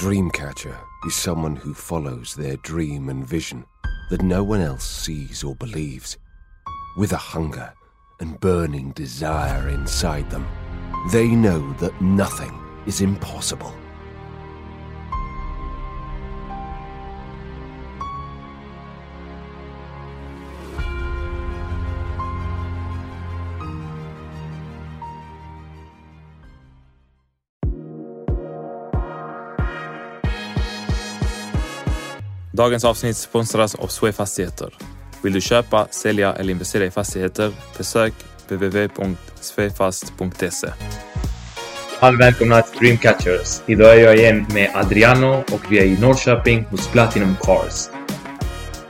Dreamcatcher is someone who follows their dream and vision that no one else sees or believes. With a hunger and burning desire inside them, they know that nothing is impossible. Dagens avsnitt sponsras av Sve Fastigheter. Vill du köpa, sälja eller investera i fastigheter? Besök www.swefast.se. Hej välkomna till Dreamcatchers. Idag är jag igen med Adriano och vi är i Norrköping hos Platinum Cars.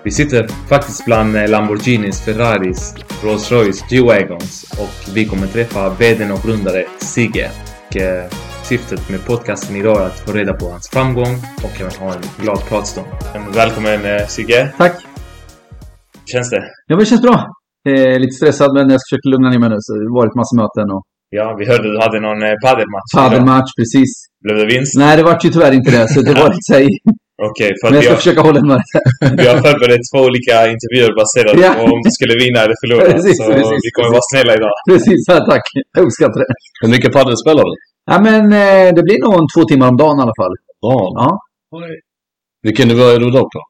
Vi sitter faktiskt bland Lamborghinis, Ferraris, Rolls Royce, G-Wagons och vi kommer träffa vdn och grundare Sigge. Och, eh, syftet med podcasten idag är att få reda på hans framgång och även ha en glad pratstund. Men Välkommen eh, Sigge! Tack! Hur känns det? Ja, men det känns bra. Eh, lite stressad, men jag försöker lugna ner mig nu. Så det har varit massa möten och Ja, vi hörde att du hade någon eh, padelmatch. padelmatch, precis. Blev det vinst? Nej, det vart ju tyvärr inte det, så det var lite så här, Okej, för Men att jag ska vi har, försöka hålla mig. vi har förberett två olika intervjuer baserat Ja. på om du skulle vinna eller förlora. Precis, så precis, vi kommer vara snälla idag. Precis, tack. Jag uppskattar det. Hur mycket padel spelar du? Ja, men eh, det blir nog en två timmar om dagen i alla fall. Ja. Ja. Vilken nivå är du då på?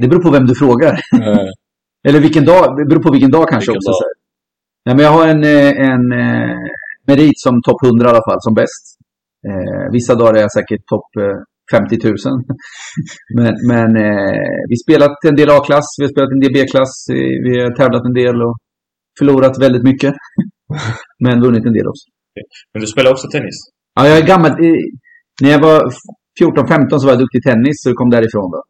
Det beror på vem du frågar. Eh, Eller vilken dag. Det beror på vilken dag kanske Vilken också. dag? Nej, men jag har en, eh, en eh, merit som topp 100 i alla fall, som bäst. Eh, vissa dagar är jag säkert topp eh, 50 000. men men eh, vi har spelat en del A-klass, vi har spelat en del B-klass, vi har tävlat en del och förlorat väldigt mycket. men vunnit en del också. Men du spelar också tennis? Ja, jag är gammal. eh, När jag var 14-15 så var jag duktig i tennis, så det kom därifrån då.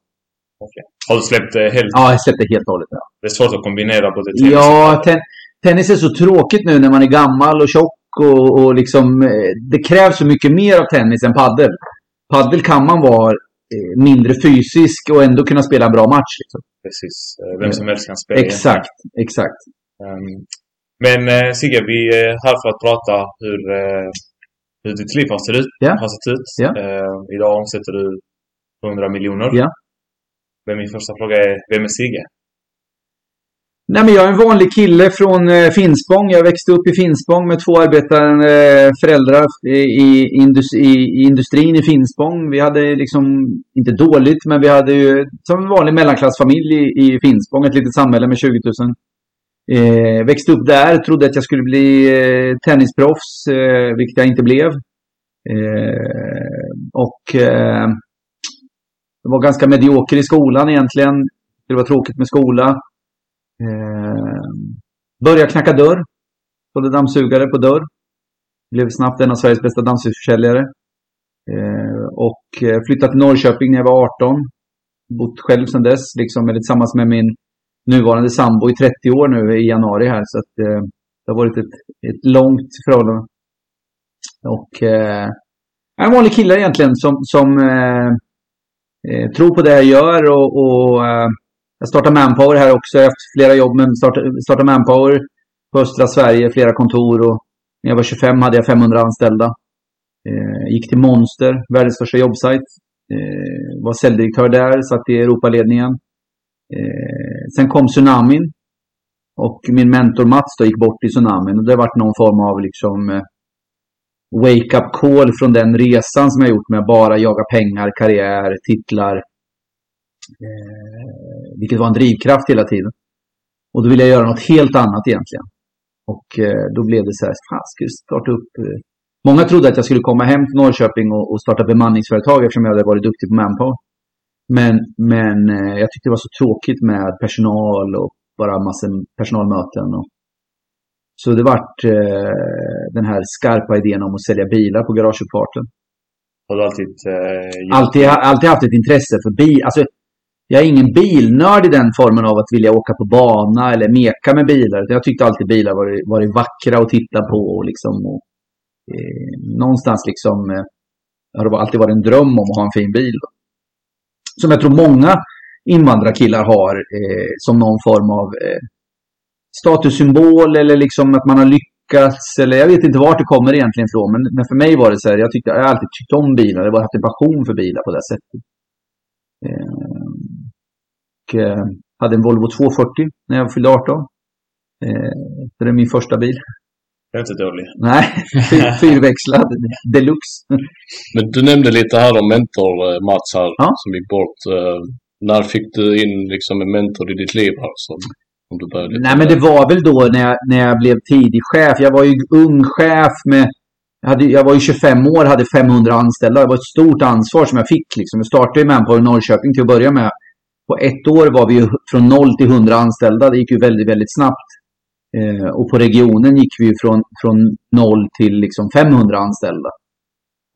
Har du släppt det helt? Ja, jag släppte helt och hållet. Ja. Det är svårt att kombinera både tennis Ja, ten tennis är så tråkigt nu när man är gammal och tjock och, och liksom, eh, det krävs så mycket mer av tennis än paddel. Paddel kan man vara eh, mindre fysisk och ändå kunna spela en bra match. Liksom. Precis. Eh, Vem som helst kan spela. Exakt, exakt. Ehm, Men eh, Sigge, vi är här för att prata hur, eh, hur ditt liv har sett ut. Ja. Har sett ut. Ja. Eh, Idag omsätter du 100 miljoner. Ja. Men min första fråga är, vem är Sigge? Nej, men jag är en vanlig kille från eh, Finspång. Jag växte upp i Finspång med två arbetande eh, föräldrar i, i, indus i, i industrin i Finspång. Vi hade liksom, inte dåligt, men vi hade ju som en vanlig mellanklassfamilj i, i Finspång, ett litet samhälle med 20 000. Eh, växte upp där, trodde att jag skulle bli eh, tennisproffs, eh, vilket jag inte blev. Eh, och eh, jag var ganska medioker i skolan egentligen. Det var tråkigt med skola. Eh, började knacka dörr. Sålde dammsugare på dörr. Blev snabbt en av Sveriges bästa dammsugarförsäljare. Eh, och eh, flyttade till Norrköping när jag var 18. Bott själv sedan dess, liksom, eller tillsammans med min nuvarande sambo i 30 år nu i januari här. Så att, eh, det har varit ett, ett långt förhållande. Och eh, jag är en vanlig kille egentligen som, som eh, eh, tror på det jag gör och, och eh, jag startar Manpower här också. Jag har haft flera jobb men startade, startade Manpower på östra Sverige, flera kontor och när jag var 25 hade jag 500 anställda. Eh, gick till Monster, världens största jobbsajt. Eh, var säljdirektör där, satt i Europaledningen. Eh, sen kom tsunamin. Och min mentor Mats då gick bort i tsunamin. Och det har varit någon form av liksom eh, wake-up call från den resan som jag gjort med att bara jaga pengar, karriär, titlar. Eh, vilket var en drivkraft hela tiden. Och då ville jag göra något helt annat egentligen. Och eh, då blev det så här, fan, ska starta upp... Eh. Många trodde att jag skulle komma hem till Norrköping och, och starta bemanningsföretag eftersom jag hade varit duktig på Manpower. Men, men eh, jag tyckte det var så tråkigt med personal och bara massor personalmöten. Och, så det vart eh, den här skarpa idén om att sälja bilar på garageuppfarten. Har du alltid... Eh, Alltid, alltid haft ett intresse för bil. Alltså, jag är ingen bilnörd i den formen av att vilja åka på bana eller meka med bilar. Jag tyckte alltid bilar var, var vackra att titta på. Och liksom, och, eh, någonstans liksom, eh, har det alltid varit en dröm om att ha en fin bil. Som jag tror många invandrarkillar har eh, som någon form av eh, statussymbol eller liksom att man har lyckats eller jag vet inte vart det kommer egentligen ifrån, men, men för mig var det så här, jag, tyckte, jag har alltid tyckt om bilar, jag har haft en passion för bilar på det sättet. Eh, och, eh, hade en Volvo 240 när jag fyllde 18. Eh, det är min första bil. Det är inte dålig. Nej, fyr- fyrväxlad deluxe. Men du nämnde lite här om mentor, eh, Mats här, Ja. som gick bort. Eh, När fick du in liksom en mentor i ditt liv här? Som, som du började Nej, men det var väl då när jag, när jag blev tidig chef. Jag var ju ung chef med... Jag, hade, jag var ju 25 år, hade 500 anställda. Det var ett stort ansvar som jag fick. Liksom. Jag startade ju Manpower i Norrköping till att börja med. På ett år var vi från 0 till 100 anställda. Det gick ju väldigt, väldigt snabbt. Eh, och på regionen gick vi ju från, från 0 till liksom 500 anställda.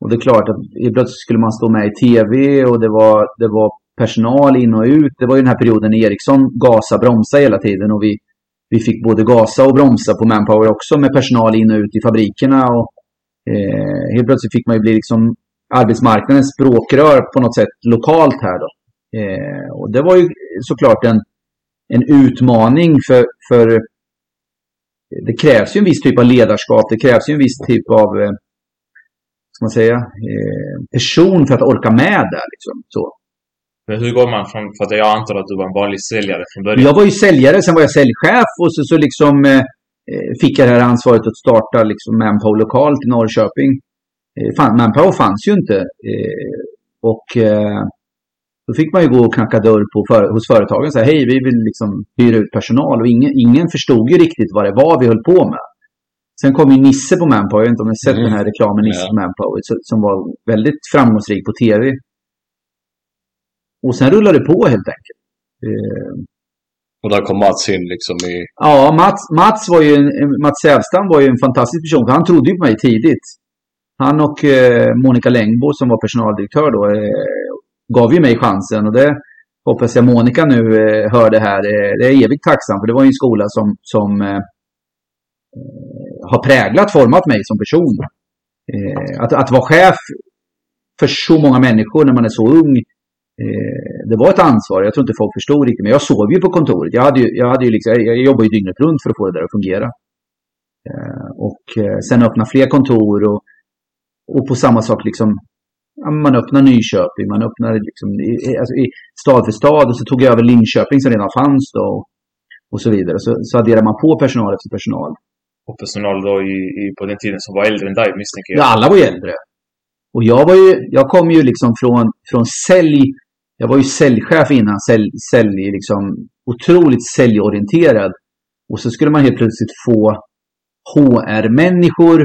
Och det är klart att plötsligt skulle man stå med i tv och det var, det var personal in och ut. Det var ju den här perioden när Ericsson gasa bromsa hela tiden och vi, vi fick både gasa och bromsa på Manpower också med personal in och ut i fabrikerna. Och, eh, helt plötsligt fick man ju bli liksom arbetsmarknadens språkrör på något sätt lokalt här då. Eh, och det var ju såklart en, en utmaning för, för det krävs ju en viss typ av ledarskap. Det krävs ju en viss typ av eh, ska man säga, eh, person för att orka med där. Liksom. Så. Men hur går man från, för att jag antar att du var en vanlig säljare från början. Jag var ju säljare, sen var jag säljchef och så, så liksom, eh, eh, fick jag det här ansvaret att starta liksom, Manpower lokalt i Norrköping. Eh, fan, Manpower fanns ju inte. Eh, och eh, då fick man ju gå och knacka dörr på för, hos företagen och säga hej, vi vill liksom hyra ut personal. Och ingen, ingen förstod ju riktigt vad det var vi höll på med. Sen kom ju Nisse på Manpower, jag vet inte om ni har sett Mm. den här reklamen Nisse Ja. på Manpower, som var väldigt framgångsrik på tv. Och sen rullade det på helt enkelt. Eh, Och där kom Mats in liksom i... Ja, Mats, Mats, var ju en, Mats Sävstam var ju en fantastisk person. För han trodde ju på mig tidigt. Han och eh, Monica Längbo som var personaldirektör då eh, gav ju mig chansen. Och det hoppas jag Monica nu eh, hör det här. Eh, det är jag evigt tacksam för det var ju en skola som, som eh, eh, har präglat, format mig som person. Eh, att, att vara chef för så många människor när man är så ung Eh, det var ett ansvar. Jag tror inte folk förstod riktigt. Men jag sov ju på kontoret. Jag, hade ju, jag, hade ju liksom, jag jobbade ju dygnet runt för att få det där att fungera. Eh, och eh, sen öppna fler kontor och, och på samma sak liksom. Man öppnar Nyköping, man öppnar liksom i, alltså i stad för stad och så tog jag över Linköping som redan fanns då. Och, och så vidare. Så, så adderar man på personal efter personal. Och personal då i, i, på den tiden som var äldre än dig misstänker jag. Ja, alla var ju äldre. Och jag var ju, jag kom ju liksom från, från sälj. Jag var ju säljchef innan, sälj, sälj liksom otroligt säljorienterad. Och så skulle man helt plötsligt få HR-människor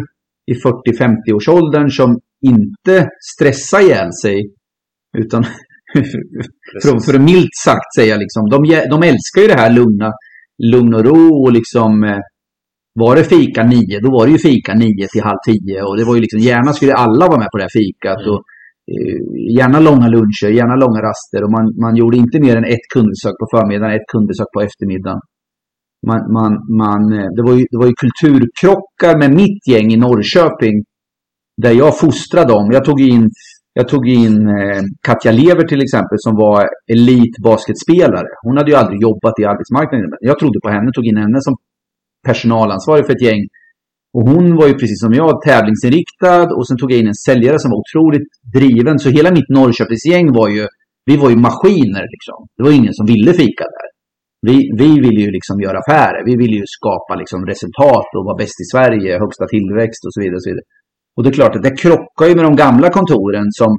i 40-50 års åldern som inte stressar ihjäl sig. Utan för, för att milt sagt säga liksom, de, de älskar ju det här lugna, lugn och ro och liksom eh, var det fika nio, då var det ju fika nio till halv tio. Och det var ju liksom, gärna skulle alla vara med på det här fikat. Mm. Och, eh, gärna långa luncher, gärna långa raster. Och man, man gjorde inte mer än ett kundbesök på förmiddagen, ett kundbesök på eftermiddagen. Man, man, man, eh, det, var ju, det var ju kulturkrockar med mitt gäng i Norrköping. Där jag fostrade dem. Jag tog in, jag tog in eh, Katja Lever till exempel som var elitbasketspelare. Hon hade ju aldrig jobbat i arbetsmarknaden. Men jag trodde på henne, tog in henne som personalansvarig för ett gäng. Och hon var ju precis som jag tävlingsinriktad och sen tog jag in en säljare som var otroligt driven. Så hela mitt Norrköpingsgäng var ju, vi var ju maskiner liksom. Det var ingen som ville fika där. Vi, vi ville ju liksom göra affärer. Vi ville ju skapa liksom resultat och vara bäst i Sverige, högsta tillväxt och så vidare. Och, så vidare och det är klart att det krockar ju med de gamla kontoren som...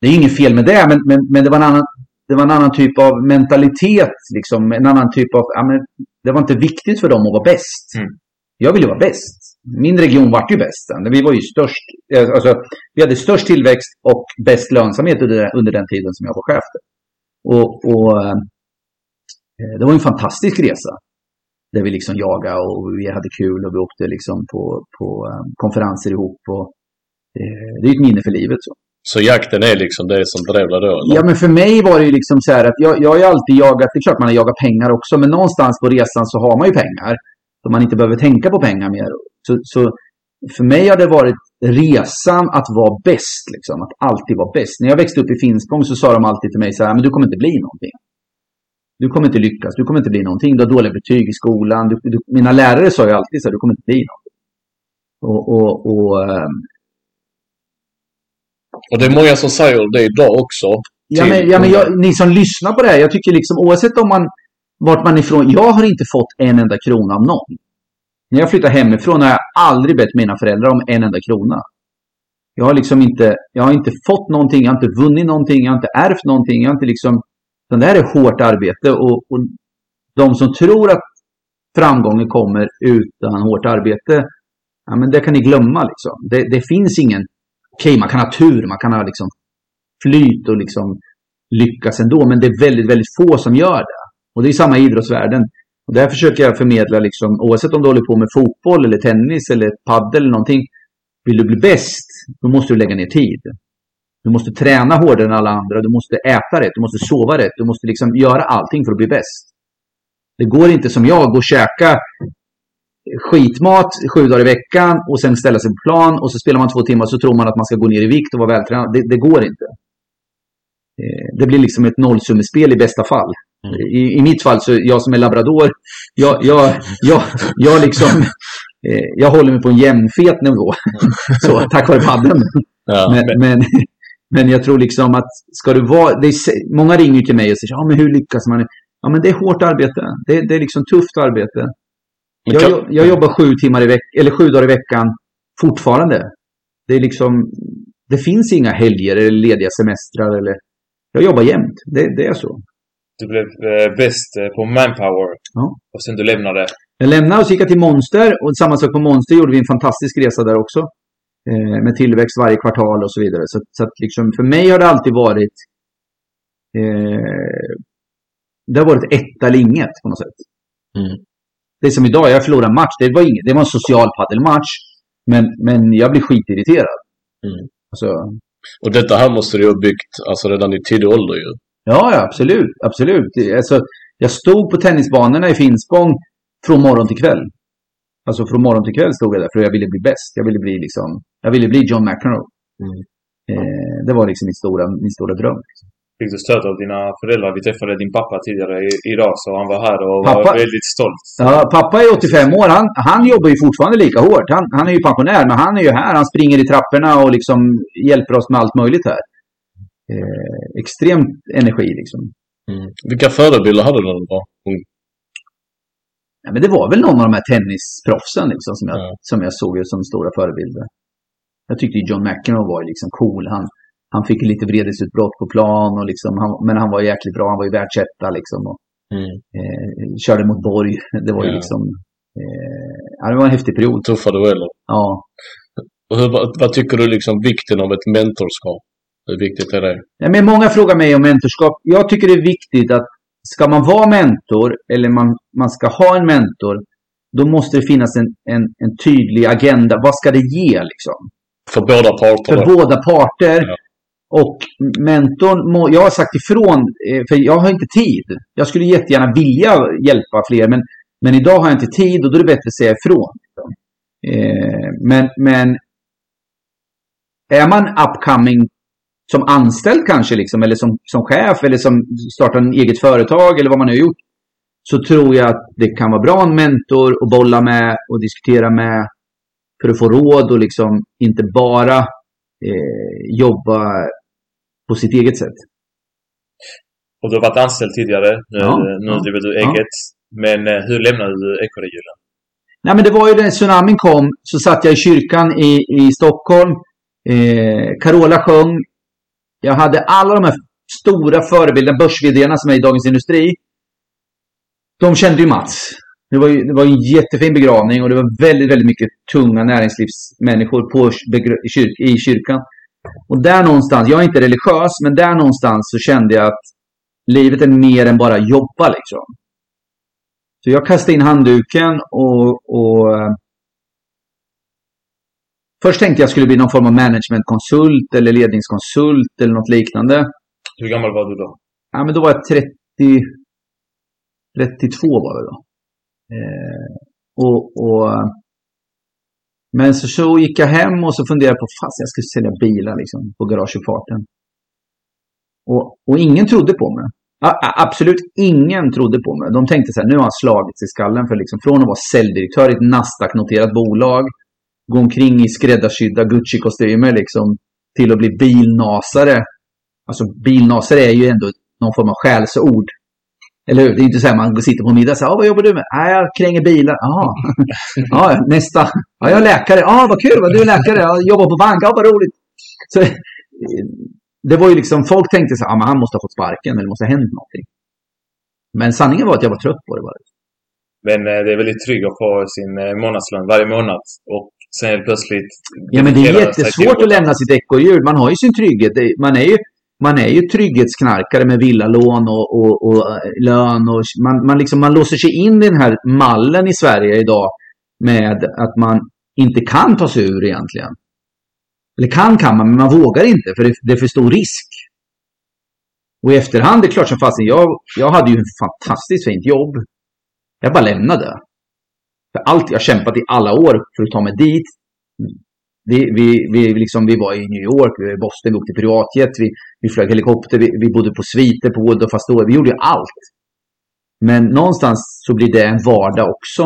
Det är inget fel med det, men, men, men det var en annan det var en annan typ av mentalitet. Liksom, en annan typ av, ja, men det var inte viktigt för dem att vara bäst. Mm. Jag ville vara bäst. Min region vart ju bäst. Vi var ju störst. Alltså, vi hade störst tillväxt och bäst lönsamhet under, under den tiden som jag var chef. Och, och eh, det var en fantastisk resa. Där vi liksom jagade och vi hade kul och vi åkte liksom på, på eh, konferenser ihop. Och, eh, det är ett minne för livet. Så. Så jakten är liksom det som drev dig då? eller? Ja, men för mig var det ju liksom så här att jag, jag har ju alltid jagat, det är klart man har jagat pengar också, men någonstans på resan så har man ju pengar. Så man inte behöver tänka på pengar mer. Så, så för mig har det varit resan att vara bäst, liksom. Att alltid vara bäst. När jag växte upp i Finspång så sa de alltid till mig så här, men du kommer inte bli någonting. Du kommer inte lyckas, du kommer inte bli någonting. Du har dåliga betyg i skolan. Du, du, mina lärare sa ju alltid så här, du kommer inte bli något. Och, och, och, ehm, Och det är många som säger det idag också. ja, men, ja, men jag, ni som lyssnar på det här, jag tycker liksom oavsett om man, vart man ifrån. Jag har inte fått en enda krona av någon. När jag flyttade hemifrån har jag aldrig bett mina föräldrar om en enda krona. Jag har liksom inte, jag har inte fått någonting, jag har inte vunnit någonting, jag har inte ärvt någonting, jag har inte liksom... Utan det här är hårt arbete och, och de som tror att framgången kommer utan hårt arbete, ja men det kan ni glömma liksom. Det, det finns ingen, okej man kan ha tur, man kan ha liksom flyt och liksom lyckas ändå, men det är väldigt, väldigt få som gör det. Och det är samma i idrottsvärlden. Och där försöker jag förmedla, liksom, oavsett om du håller på med fotboll eller tennis eller paddel eller någonting. Vill du bli bäst, då måste du lägga ner tid. Du måste träna hårdare än alla andra, du måste äta rätt, du måste sova rätt, du måste liksom göra allting för att bli bäst. Det går inte som jag, gå och käka skitmat sju dagar i veckan och sen ställa sig på plan och så spelar man två timmar så tror man att man ska gå ner i vikt och vara vältränad. Det, det går inte. Eh, Det blir liksom ett nollsummespel i bästa fall. I, I mitt fall, så jag som är labrador, jag, jag, jag, jag, liksom, eh, jag håller mig på en jämnfet nivå. Så, tack vare paddeln. Ja. Men, men, men jag tror liksom att ska du vara... Det är, många ringer till mig och säger ja, men hur lyckas man? Ja, men det är hårt arbete. Det, det är liksom tufft arbete. Jag, jag, jag jobbar sju, timmar i veck- eller sju dagar i veckan fortfarande. Det är liksom... Det finns inga helger eller lediga semestrar. Eller, jag jobbar jämt. Det, det är så. Du blev eh, bäst eh, på manpower. Ja. Och sen du lämnade. Jag lämnade och så gick jag till Monster och samma sak på Monster gjorde vi en fantastisk resa där också. Eh, med tillväxt varje kvartal och så vidare. Så, så att liksom, för mig har det alltid varit eh, det har varit etta inget på något sätt. Mm. Det är som idag, jag förlorade en match. Det var, inget, det var en social paddelmatch. Men, men jag blir skitirriterad. Mm. Alltså, Och detta här måste du ha byggt alltså redan i tidig ålder ju. Ja, ja, absolut. absolut. Alltså, jag stod på tennisbanorna i Finspång från morgon till kväll. Alltså från morgon till kväll stod jag där för jag ville bli bäst. Jag ville bli liksom, jag ville bli John McEnroe. Mm. Eh, det var liksom min stora, min stora dröm. Fick du stöd av dina föräldrar? Vi träffade din pappa tidigare i- idag så han var här och Pappa? var väldigt stolt. Ja, pappa är 85 år. Han, han jobbar ju fortfarande lika hårt. Han, han är ju pensionär, men han är ju här. Han springer i trapporna och liksom hjälper oss med allt möjligt här. Eh, extremt energi liksom. Mm. Vilka förebilder hade du när du var ung? Ja, men det var väl någon av de här tennisproffsen liksom, som, jag, Ja. som jag såg som stora förebilder. Jag tyckte John McEnroe var liksom cool. Han, han fick lite vredesutbrott på plan, och liksom, han, men han var jäkligt bra. Han var ju världsetta liksom. Och, Mm. eh, körde mot Borg. Det var ju Ja. liksom... Eh, det var en häftig period. Tuffa dueller. Ja. Och hur, vad, vad tycker du liksom vikten av ett mentorskap? Hur viktigt är det? Ja, men många frågar mig om mentorskap. Jag tycker det är viktigt att ska man vara mentor eller man, man ska ha en mentor, då måste det finnas en, en, en tydlig agenda. Vad ska det ge liksom? För båda parter? För då? båda parter. Ja. Och mentorn, må, jag har sagt ifrån, eh, för jag har inte tid. Jag skulle jättegärna vilja hjälpa fler, men, men idag har jag inte tid och då är det bättre att säga ifrån. liksom. Eh, men, men är man upcoming som anställd kanske, liksom, eller som, som chef, eller som startar en eget företag, eller vad man nu har gjort, så tror jag att det kan vara bra en mentor att bolla med och diskutera med för att få råd och liksom inte bara eh, jobba på sitt eget sätt. Och du har varit anställd tidigare. Nu, Ja, nu ja, driver du ja. eget. Men eh, hur lämnade du ekorrehjulen? Nej, men det var ju när tsunamin kom så satt jag i kyrkan i, i Stockholm. Eh, Carola sjöng. Jag hade alla de här stora förebilderna, börs som är i Dagens Industri. De kände ju Mats. Det var, ju, det var en jättefin begravning och det var väldigt, väldigt mycket tunga näringslivsmänniskor på i, kyrkan. Och där någonstans, jag är inte religiös, men där någonstans så kände jag att livet är mer än bara jobba liksom. Så jag kastade in handduken och, och eh, Först tänkte jag skulle bli någon form av managementkonsult eller ledningskonsult eller något liknande. Hur gammal var du då? Ja, men då var jag 30, 32 var jag då. Eh, och, och, men så, så gick jag hem och så funderade jag på fast jag skulle sälja bilar liksom, på garageuppfarten. Och, och ingen trodde på mig. Absolut ingen trodde på mig. De tänkte så här, nu har han slagits i skallen för liksom, från att vara säljdirektör i ett Nasdaq-noterat bolag, gå omkring i skräddarsydda Gucci-kostymer liksom, till att bli bilnasare. Alltså bilnasare är ju ändå någon form av skällsord. Eller hur? Det är inte så här man sitter på middag och säger, ah, vad jobbar du med? Ah, jag kränger bilar. Ah. ja, nästa. Ja, jag är läkare. Ja, ah, vad kul. Vad du är läkare. Jag jobbar på bank. Ja, vad roligt. Så, det var ju liksom, folk tänkte så här, ah, men han måste ha fått sparken eller det måste ha hänt någonting. Men sanningen var att jag var trött på det bara. Men eh, det är väldigt tryggt att få sin eh, månadslön varje månad. Och sen helt plötsligt... Ja, men det är jättesvårt att lämna sitt ekorrhjul. Man har ju sin trygghet. Man är ju, man är ju trygghetsknarkare med villalån och, och, och eh, lön. Och man, man, liksom, man låser sig in i den här mallen i Sverige idag med att man inte kan ta sig ur egentligen. Eller kan kan man, men man vågar inte för det, det är för stor risk. Och i efterhand, det är klart som fasen, jag, jag hade ju ett fantastiskt fint jobb. Jag bara lämnade. För allt jag kämpat i alla år för att ta mig dit. Vi, vi, vi, liksom, vi var i New York, vi var i Boston, vi åkte privatjet, vi, vi flög helikopter, vi, vi bodde på sviter på och Astoria. Vi gjorde ju allt. Men någonstans så blir det en vardag också.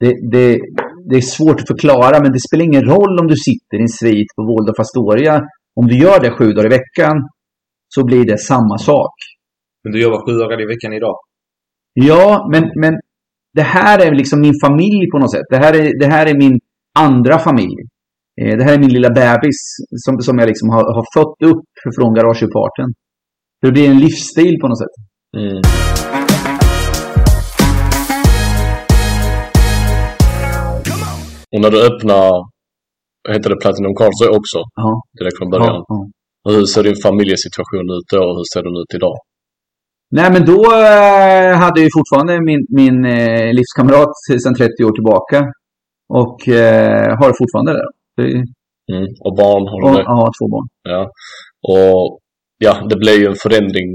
Det, det, det är svårt att förklara, men det spelar ingen roll om du sitter i en svit på Waldorf Astoria. Om du gör det sju dagar i veckan så blir det samma sak. Men du jobbar sju dagar i veckan idag. Ja, men, men det här är liksom min familj på något sätt. Det här är, det här är min andra familj. Eh, Det här är min lilla bebis som, som jag liksom har, har fött upp från garageuppfarten. Det blir en livsstil på något sätt. Mm. Och när du öppnar, heter det, Platinum Cards också Ja. direkt från början. Ja, ja. Hur ser din familjesituation ut då och hur ser den ut idag? Nej, men då eh, hade jag ju fortfarande min, min eh, livskamrat sedan 30 år tillbaka. Och eh, har fortfarande det. det Mm. Och barn har du ja, två barn. Ja. Och ja, det blev ju en förändring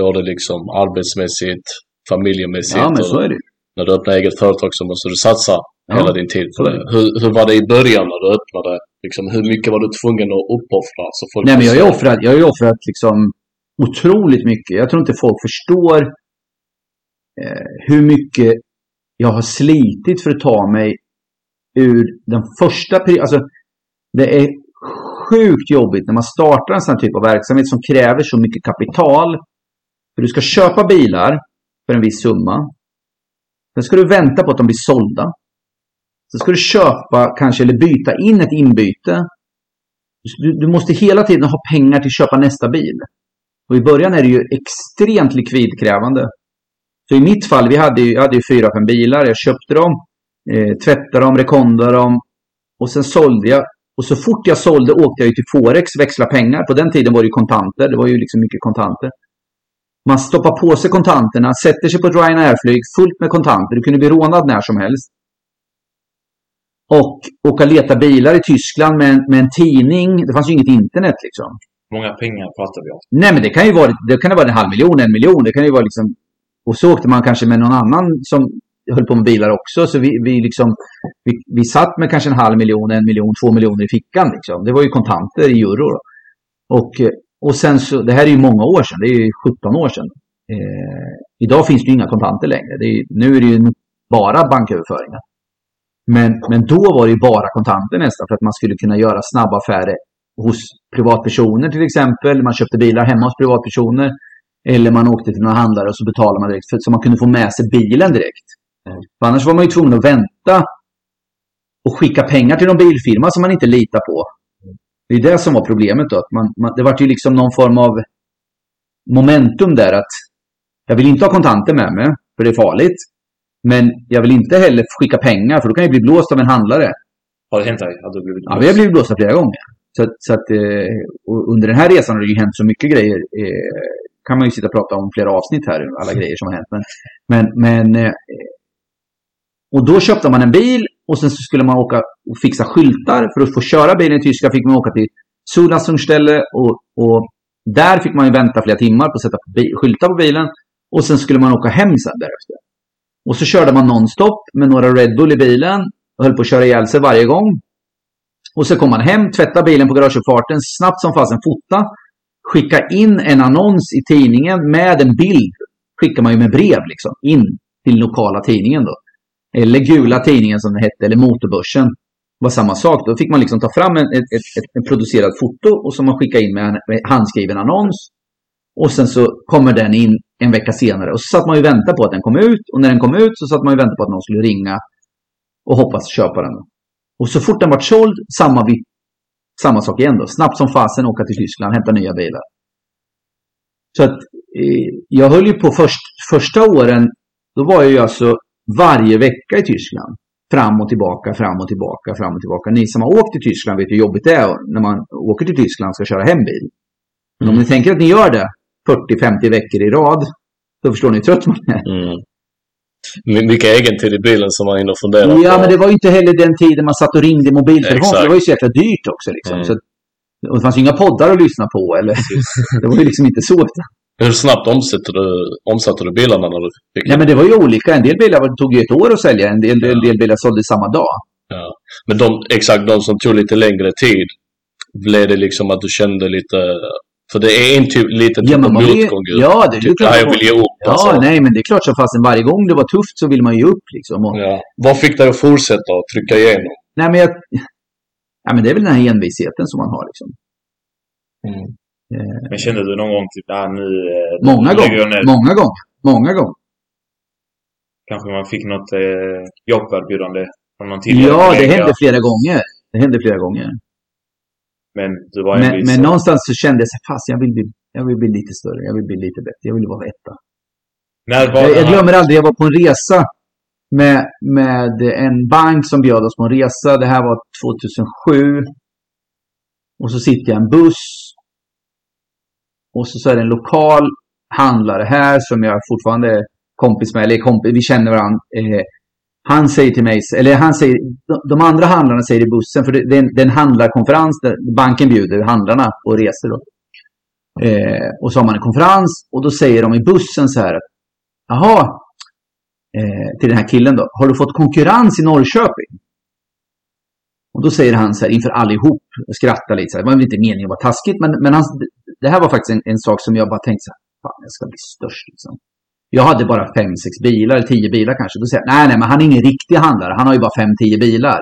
både liksom arbetsmässigt, familjemässigt. Ja, men så är det. När du öppnar eget företag så måste du satsa Ja, hela din tid på det. Hur, hur var det i början när du öppnade? Liksom, hur mycket var du tvungen att uppoffra? Så folk Nej, men jag har ju offrat, jag har offrat liksom otroligt mycket. Jag tror inte folk förstår eh, hur mycket jag har slitit för att ta mig ur den första perioden. Alltså, det är sjukt jobbigt när man startar en sån här typ av verksamhet som kräver så mycket kapital. För du ska köpa bilar för en viss summa. Sen ska du vänta på att de blir sålda. Sen ska du köpa kanske eller byta in ett inbyte. Du, du måste hela tiden ha pengar till att köpa nästa bil. Och i början är det ju extremt likvidkrävande. Så i mitt fall, vi hade ju, jag hade ju fyra, fem bilar. Jag köpte dem, eh, tvättade dem, rekondade dem och sen sålde jag. Och så fort jag sålde åkte jag ju till Forex, växla pengar. På den tiden var det ju kontanter. Det var ju liksom mycket kontanter. Man stoppar på sig kontanterna, sätter sig på ett Ryanair-flyg fullt med kontanter. Du kunde bli rånad när som helst. Och åka leta bilar i Tyskland med, en- med en tidning. Det fanns ju inget internet liksom. Många pengar pratar vi om. Nej, men det kan ju vara, det kan vara en halv miljon, en miljon. Det kan ju vara liksom... Och så åkte man kanske med någon annan som höll på med bilar också. Så vi, vi, liksom, vi, vi satt med kanske en halv miljon, en miljon, två miljoner i fickan. Liksom. Det var ju kontanter i euro. Då. Och, och sen så, det här är ju många år sedan. Det är ju 17 år sedan. Eh, idag finns det ju inga kontanter längre. Det är, nu är det ju bara banköverföringar. Men, men då var det ju bara kontanter nästan för att man skulle kunna göra snabba affärer hos privatpersoner till exempel. Man köpte bilar hemma hos privatpersoner. Eller man åkte till någon handlare och så betalade man direkt för, så man kunde få med sig bilen direkt. För annars var man ju tvungen att vänta och skicka pengar till någon bilfirma som man inte litar på. Det är det som var problemet då. Att man, man, det var ju liksom någon form av momentum där att jag vill inte ha kontanter med mig, för det är farligt. Men jag vill inte heller skicka pengar, för då kan jag bli blåst av en handlare. Har det hänt dig? Har du blivit Ja, vi har blivit blåsta flera gånger. Så, så att, eh, under den här resan har det ju hänt så mycket grejer. Eh, kan man ju sitta och prata om flera avsnitt här, alla grejer som har hänt. Men, men, men eh, och då köpte man en bil och sen så skulle man åka och fixa skyltar. För att få köra bilen i Tyskland fick man åka till Sulassungsställe och, och där fick man ju vänta flera timmar på att sätta skyltar på bilen. Och sen skulle man åka hem sen därefter. Och så körde man nonstop med några Red Bull i bilen och höll på att köra ihjäl sig varje gång. Och så kom man hem, tvättade bilen på garageuppfarten, snabbt som fasen fota, skicka in en annons i tidningen med en bild. Skickar man ju med brev liksom, in till lokala tidningen då. Eller gula tidningen som det hette, eller motorbörsen. Det var samma sak. Då fick man liksom ta fram en, ett, ett, ett, en producerad foto och som man skickade in med en med handskriven annons. Och sen så kommer den in en vecka senare. Och så satt man ju och väntade på att den kom ut. Och när den kom ut så satt man ju och väntade på att någon skulle ringa och hoppas köpa den. Och så fort den var såld, samma, samma sak igen då. Snabbt som fasen åka till Tyskland, hämta nya bilar. Så att eh, jag höll ju på först, första åren, då var jag ju alltså varje vecka i Tyskland. Fram och tillbaka, fram och tillbaka, fram och tillbaka. Ni som har åkt till Tyskland vet hur jobbigt det är när man åker till Tyskland och ska köra hem bil. Men om ni tänker att ni gör det 40-50 veckor i rad, då förstår ni hur trött man är. Mm. My- Mycket egentid i bilen som man hinner fundera Ja, på. men det var ju inte heller den tiden man satt och ringde i mobiltelefon. Det var ju så jäkla dyrt också. Liksom. Mm. Så, och det fanns ju inga poddar att lyssna på. Eller, det var ju liksom inte så. Hur snabbt omsätter du, omsatte du bilarna när du fick Nej, men det var ju olika. En del bilar tog ju ett år att sälja. En del, en del bilar sålde samma dag. Men de, exakt de som tog lite längre tid, blev det liksom att du kände lite... För det är en typ, liten typ Ja, av motgång. ja, det är typ, klart. "Nej, jag vill ge upp. Ja, alltså. nej, men det är klart som fasen varje gång det var tufft så vill man ju upp liksom. Och, Ja. Vad fick dig att fortsätta och trycka igenom? Nej, men jag, ja, men det är väl den här envisheten som man har liksom. Mm. Eh, Men kände du någon gång typ, ah, nu... eh, många gånger. Många gånger. Många gånger. Kanske man fick något eh, jobberbjudande från någon tidigare Ja, det hände flera gånger. Det hände flera gånger. Men du var Men, men någonstans så kände jag så fast jag vill, bli, jag vill bli lite större, jag vill bli lite bättre, jag vill vara etta. När var Jag, det jag glömmer aldrig, jag var på en resa med, med en bank som bjöd oss på en resa. Det här var 2007. Och så sitter jag i en buss. Och så, så är det en lokal handlare här som jag fortfarande är kompis med, eller kompis, vi känner varandra. Eh, han säger till mig, eller han säger, de, andra handlarna säger i bussen, för det, är en, det är en handlarkonferens där banken bjuder handlarna på resor. Då. Eh, och så har man en konferens och då säger de i bussen så här, jaha, eh, till den här killen då, har du fått konkurrens i Norrköping? Och då säger han så här inför allihop, och skrattar lite så här, det var inte meningen att vara taskigt, men, men han, det här var faktiskt en, en sak som jag bara tänkte så här, fan jag ska bli störst liksom. Jag hade bara fem, sex bilar, eller tio bilar kanske. Då säger jag, nej, nej, men han är ingen riktig handlare. Han har ju bara fem, tio bilar.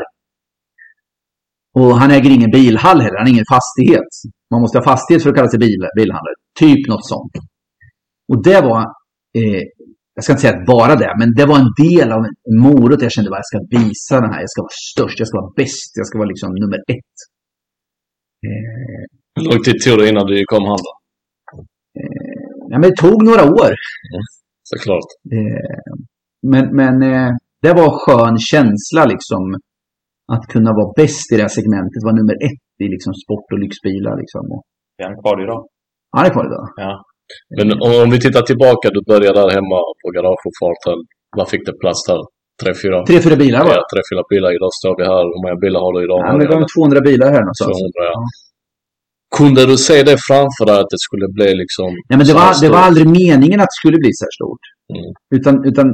Och han äger ingen bilhall heller. Han har ingen fastighet. Man måste ha fastighet för att kalla sig bil, bilhandlare. Typ något sånt. Och det var, eh, jag ska inte säga bara det, men det var en del av en morot. Jag kände att jag ska visa den här. Jag ska vara störst, jag ska vara bäst, jag ska vara liksom nummer ett. Eh, Hur lång tid tog det innan du kom handla? ja, men det tog några år. Såklart. Eh, men men eh, det var en skön känsla liksom. Att kunna vara bäst i det här segmentet. Vara nummer ett i liksom sport och lyxbilar. Liksom. Och, Är han kvar idag? han är kvar idag. Ja. Men om, om vi tittar tillbaka, du började där hemma på garageuppfarten. Vad fick det plats där? Tre, fyra? Tre, fyra bilar var Ja, tre, fyra bilar. Idag står vi här. Hur många bilar har du idag? Ja, det var 200 bilar här någonstans. 200, ja. Kunde du se det framför dig att det skulle bli liksom... Nej, men det, var, det var aldrig meningen att det skulle bli så här stort. Mm. Utan, utan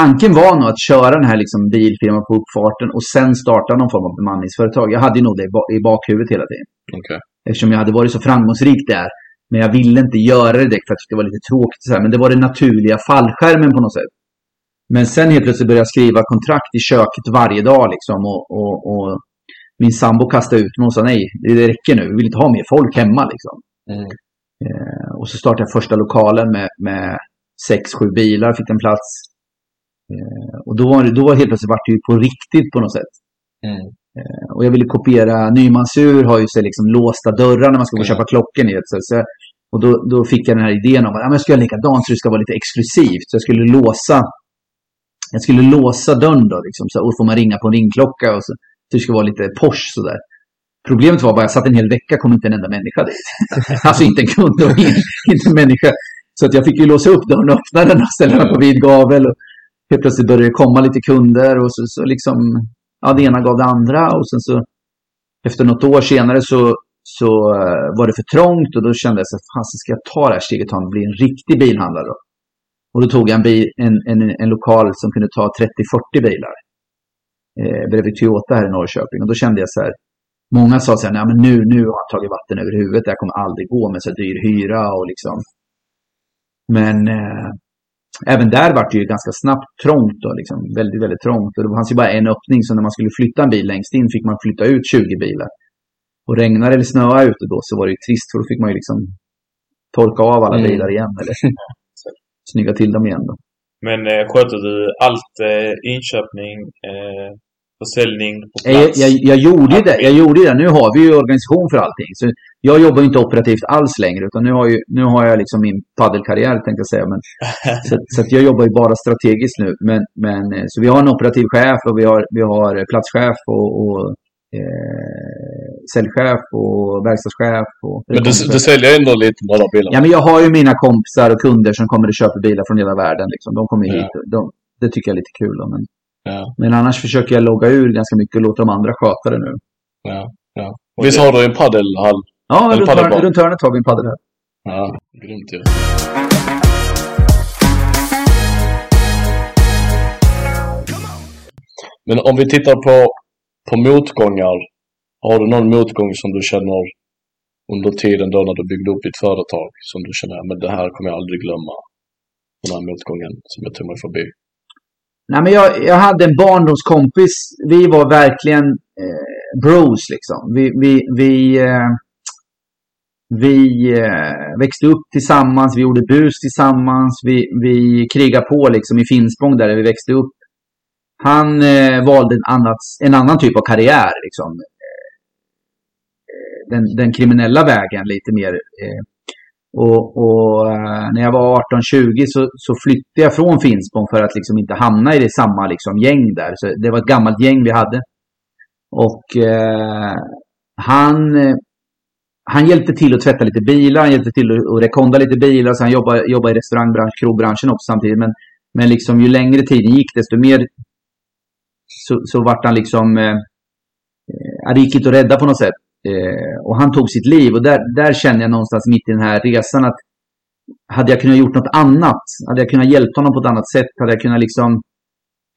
tanken var nog att köra den här liksom bilfirman på uppfarten och sen starta någon form av bemanningsföretag. Jag hade ju nog det i ba- i bakhuvudet hela tiden. Okej. Eftersom jag hade varit så framgångsrik där. Men jag ville inte göra det direkt för att det var lite tråkigt. Så här. Men det var den naturliga fallskärmen på något sätt. Men sen helt plötsligt började jag skriva kontrakt i köket varje dag. Liksom, och, och, och min sambo kastade ut mig och sa nej, det räcker nu. Vi vill inte ha mer folk hemma. Liksom. Mm. Eh, och så startade jag första lokalen med, med sex, sju bilar. Fick en plats. Eh, och då var, det, då var helt plötsligt vart det ju på riktigt på något sätt. Mm. Och jag ville kopiera Nymansur har ju så liksom låsta dörrar när man ska gå och Mm. köpa klockor. ni vet, Så, så, och då, då fick jag den här idén om att men jag ska göra likadant så det ska vara lite exklusivt. Så jag skulle låsa jag skulle låsa dörren då. Liksom, så, och får man ringa på en ringklocka. Och så, så det ska vara lite Porsche sådär. Problemet var bara att jag satt en hel vecka kom inte en enda människa dit. alltså inte en kund och inte en människa. Så att jag fick ju låsa upp dörren och öppna den och ställa den på vid gavel. Och helt plötsligt började det komma lite kunder och så, så liksom ja, det ena gav det andra och sen så efter något år senare så, så eh, var det för trångt och då kände jag så fan ska jag ta det här steget och bli en riktig bilhandlare då. Och då tog jag en, bil, en, en, en lokal som kunde ta 30-40 bilar. Eh, bredvid Toyota här i Norrköping och då kände jag så här Många sa så här, nej men nu, nu har han tagit vatten över huvudet, det här kommer aldrig gå med så dyr hyra och liksom. Men eh, även där var det ju ganska snabbt trångt då, liksom. Väldigt, väldigt trångt. Och det fanns ju bara en öppning, så när man skulle flytta en bil längst in fick man flytta ut 20 bilar. Och regnar eller snöar ute då så var det ju trist, för då fick man ju liksom torka av alla Mm. bilar igen. Eller snygga till dem igen då. Men eh, sköter du allt eh, inköpning, eh, försäljning på Jag, plats? jag, jag gjorde ju det. Jag gjorde det. Nu har vi ju organisation för allting. Så jag jobbar ju inte operativt alls längre. Utan nu har, ju, nu har jag liksom min paddelkarriär tänkte jag säga. Men, så så att jag jobbar ju bara strategiskt nu. Men, men, eh, så vi har en operativ chef och vi har, vi har platschef och, och eh, säljchef och verkstadschef. Och Men du, du säljer ändå lite bara bilar? Ja, men jag har ju mina kompisar och kunder som kommer och köper bilar från hela världen. Liksom. De kommer Ja. hit. De, det tycker jag är lite kul. Då, men, Ja, men annars försöker jag logga ur ganska mycket och låta de andra sköta det nu. ja, ja. Visst har du en paddelhall? Ja, runt, hörn, runt hörnet har vi en padel här. Ja, grymt ju. Men om vi tittar på, på motgångar. Har du någon motgång som du känner under tiden då när du byggde upp ditt företag som du känner att det här kommer jag aldrig glömma? Den här motgången som jag tog mig förbi. Nej, men jag, jag hade en barndomskompis. Vi var verkligen eh, bros liksom. Vi, vi, vi, eh, vi eh, växte upp tillsammans, vi gjorde bus tillsammans, vi, vi krigade på liksom i Finspång där vi växte upp. Han eh, valde en, annat, en annan typ av karriär. Liksom. Eh, den, den kriminella vägen lite mer. Eh, och, och eh, när jag var 18-20 så, så flyttade jag från Finspång för att liksom inte hamna i det samma liksom gäng där. Så det var ett gammalt gäng vi hade. Och eh, han, eh, han hjälpte till att tvätta lite bilar, han hjälpte till att, rekonda lite bilar, så han jobbade, jobbade i restaurangbranschen, krogbranschen också samtidigt. Men, men liksom ju längre tiden gick desto mer så, så vart han liksom eh, eh gick inte att rädda på något sätt. Eh, och han tog sitt liv och där, där känner jag någonstans mitt i den här resan att hade jag kunnat gjort något annat, hade jag kunnat hjälpa honom på ett annat sätt, hade jag kunnat liksom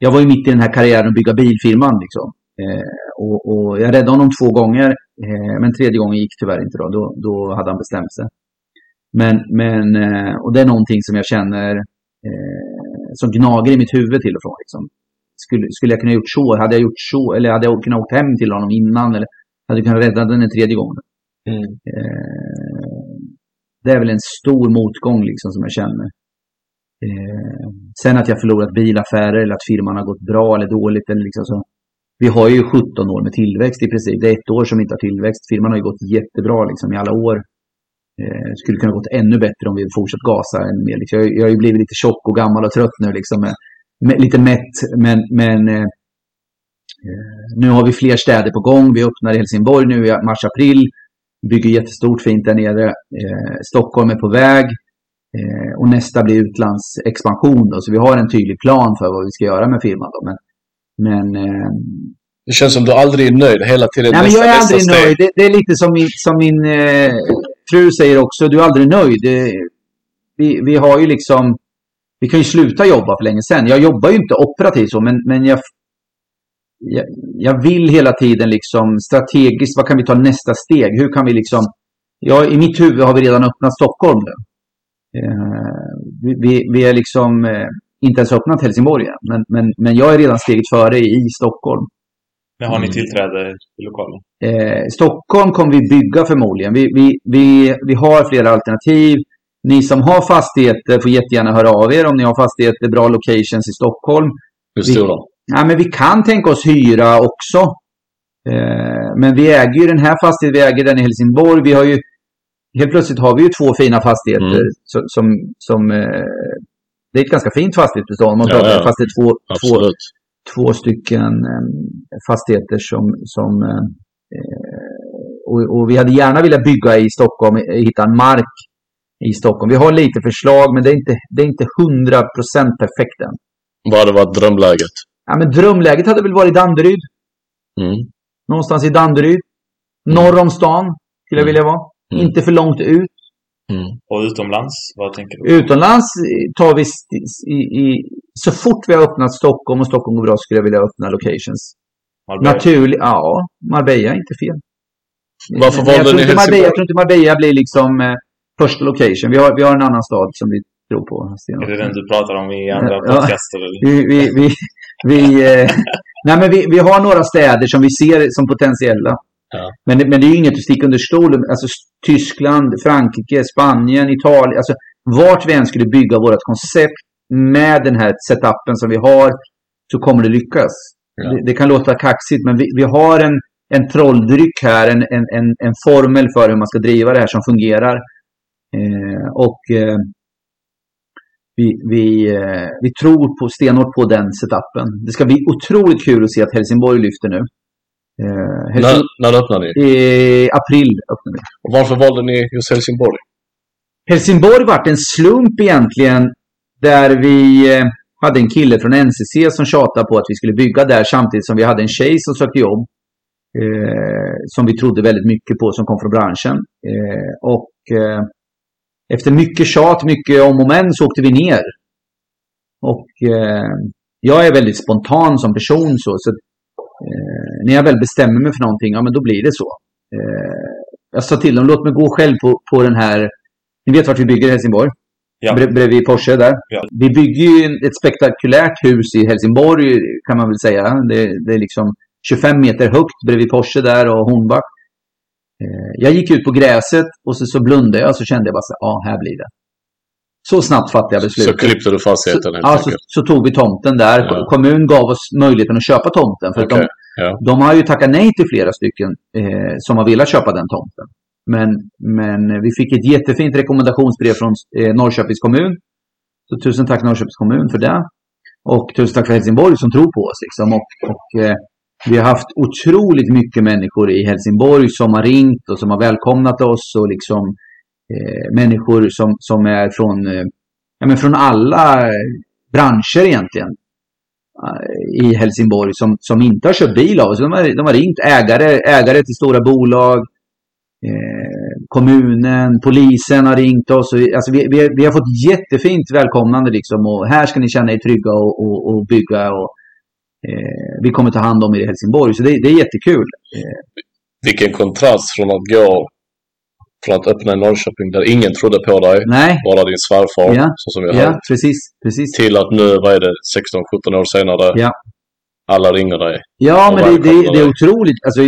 jag var ju mitt i den här karriären att bygga bilfirman liksom. Eh, och, och jag räddade honom två gånger, eh, men tredje gången gick tyvärr inte då. Då, då hade han bestämt sig. Men, men eh, och det är någonting som jag känner eh, som gnager i mitt huvud till och från. Liksom. Skulle, skulle jag kunna gjort så? Hade jag gjort så? Eller hade jag kunnat åkt hem till honom innan? Eller hade kunnat rädda den en tredje gången? Mm. Eh, det är väl en stor motgång liksom som jag känner. Eh, sen att jag förlorat bilaffärer eller att firman har gått bra eller dåligt. Eller liksom så. Vi har ju 17 år med tillväxt i princip. Det är ett år som inte har tillväxt. Firman har ju gått jättebra liksom, i alla år. Eh, skulle kunna gått ännu bättre om vi fortsatt gasa ännu mer. Liksom. Jag, jag har ju blivit lite tjock och gammal och trött nu. Liksom, med, med, lite mätt. Men, men eh, nu har vi fler städer på gång. Vi öppnar i Helsingborg nu i mars-april. Bygger jättestort fint där nere. Eh, Stockholm är på väg. Eh, och nästa blir utlandsexpansion. Då. Så vi har en tydlig plan för vad vi ska göra med firman. Då. Men, men eh, Det känns som du aldrig är nöjd hela tiden. Nej, men jag är aldrig nöjd. Det, det är lite som min, som min eh, fru säger också. Du är aldrig nöjd. Vi, vi har ju liksom... Vi kan ju sluta jobba för länge sedan. Jag jobbar ju inte operativt så, men, men jag, jag, jag vill hela tiden liksom strategiskt. Vad kan vi ta nästa steg? Hur kan vi liksom... Ja, I mitt huvud har vi redan öppnat Stockholm nu. Eh, vi, vi, vi är liksom eh, inte ens öppnat Helsingborg än, men, men, men jag är redan steget före i Stockholm. När har ni Mm. tillträde i lokalen? Eh, Stockholm kommer vi bygga förmodligen. Vi, vi, vi, vi har flera alternativ. Ni som har fastigheter får jättegärna höra av er om ni har fastigheter, bra locations i Stockholm. Hur stora? Ja, men vi kan tänka oss hyra också. Eh, men vi äger ju den här fastigheten, vi äger den i Helsingborg. Vi har ju, helt plötsligt har vi ju två fina fastigheter Mm. som, som, som eh, det är ett ganska fint fastighetsbestånd. Man pratar ja. fastighet två, två, två stycken eh, fastigheter som, som och, och vi hade gärna velat bygga i Stockholm, hitta en mark i Stockholm. Vi har lite förslag men det är inte, det är inte 100% perfekt än. Vad hade varit drömläget? Ja, men drömläget hade väl varit Danderyd. Mm. Någonstans i Danderyd. Norr om stan skulle jag Mm. vilja vara. Mm. Inte för långt ut. Mm. Och utomlands, vad tänker du? Utomlands tar vi i, i, så fort vi har öppnat Stockholm och Stockholm går bra skulle jag vilja öppna locations. Marbella? Naturligt, ja. Marbella är inte fel. Varför valde jag, tror ni Marbella, Helsingborg? jag tror inte Marbella blir liksom eh, första location. Vi har, vi har en annan stad som vi tror på. Är det den du pratar om i andra Ja. podcaster? Vi, vi, vi, vi, eh, nej men vi, vi har några städer som vi ser som potentiella. Ja. Men, det- men det är ju inget att sticka under stol Alltså Tyskland, Frankrike, Spanien, Italien. Alltså vart vi än skulle bygga vårt koncept med den här setupen som vi har så kommer det lyckas. Ja. Det, det kan låta kaxigt men vi, vi har en, en trolldryck här, en, en, en, en formel för hur man ska driva det här som fungerar. Eh, och eh, vi, vi, eh, vi tror på, stenhårt på den setupen. Det ska bli otroligt kul att se att Helsingborg lyfter nu. Eh, När, Helsing- när öppnade ni? I april öppnar vi. Och varför valde ni just Helsingborg? Helsingborg vart en slump egentligen där vi eh, hade en kille från NCC som tjatade på att vi skulle bygga där samtidigt som vi hade en tjej som sökte jobb. Eh, som vi trodde väldigt mycket på som kom från branschen. Eh, och eh, efter mycket tjat, mycket om och men så åkte vi ner. Och eh, jag är väldigt spontan som person så. så eh, när jag väl bestämmer mig för någonting, ja men då blir det så. Eh, jag sa till dem, låt mig gå själv på, på den här ni vet vart vi bygger i Helsingborg? Ja. Bre- bredvid Porsche där. Ja. Vi bygger ju ett spektakulärt hus i Helsingborg kan man väl säga. Det, det är liksom 25 meter högt bredvid Porsche där och Hornbach. Eh, Jag gick ut på gräset och så, så blundade jag och så kände jag bara så ja här blir det. Så snabbt fattade jag Så beslutet. klippte du fastigheten helt så, enkelt? så tog vi tomten där. Ja. Kommun gav oss möjligheten att köpa tomten. För att Okej, de, ja. de har ju tackat nej till flera stycken eh, som har velat köpa den tomten. Men, men vi fick ett jättefint rekommendationsbrev från eh, Norrköpings kommun. Så tusen tack Norrköpings kommun för det. Och tusen tack för Helsingborg som tror på oss. Liksom. Och, och, eh, vi har haft otroligt mycket människor i Helsingborg som har ringt och som har välkomnat oss. Och liksom, eh, människor som, som är från, eh, ja, men från alla eh, branscher egentligen eh, i Helsingborg som, som inte har köpt bil av oss. De har, de har ringt ägare, ägare till stora bolag, eh, kommunen, polisen har ringt oss. Och, Alltså vi, vi, vi har fått jättefint välkomnande liksom och här ska ni känna er trygga och, och, och bygga. Och, vi kommer ta hand om er i Helsingborg. Så det, det är jättekul. Vilken kontrast från att gå från att öppna i Norrköping där ingen trodde på dig, Nej, bara din svärfar, Ja. så som vi ja, hört, precis. precis. till att nu, vad är det, 16-17 år senare, Ja. alla ringer dig. Ja, men det, det, det är otroligt. Alltså,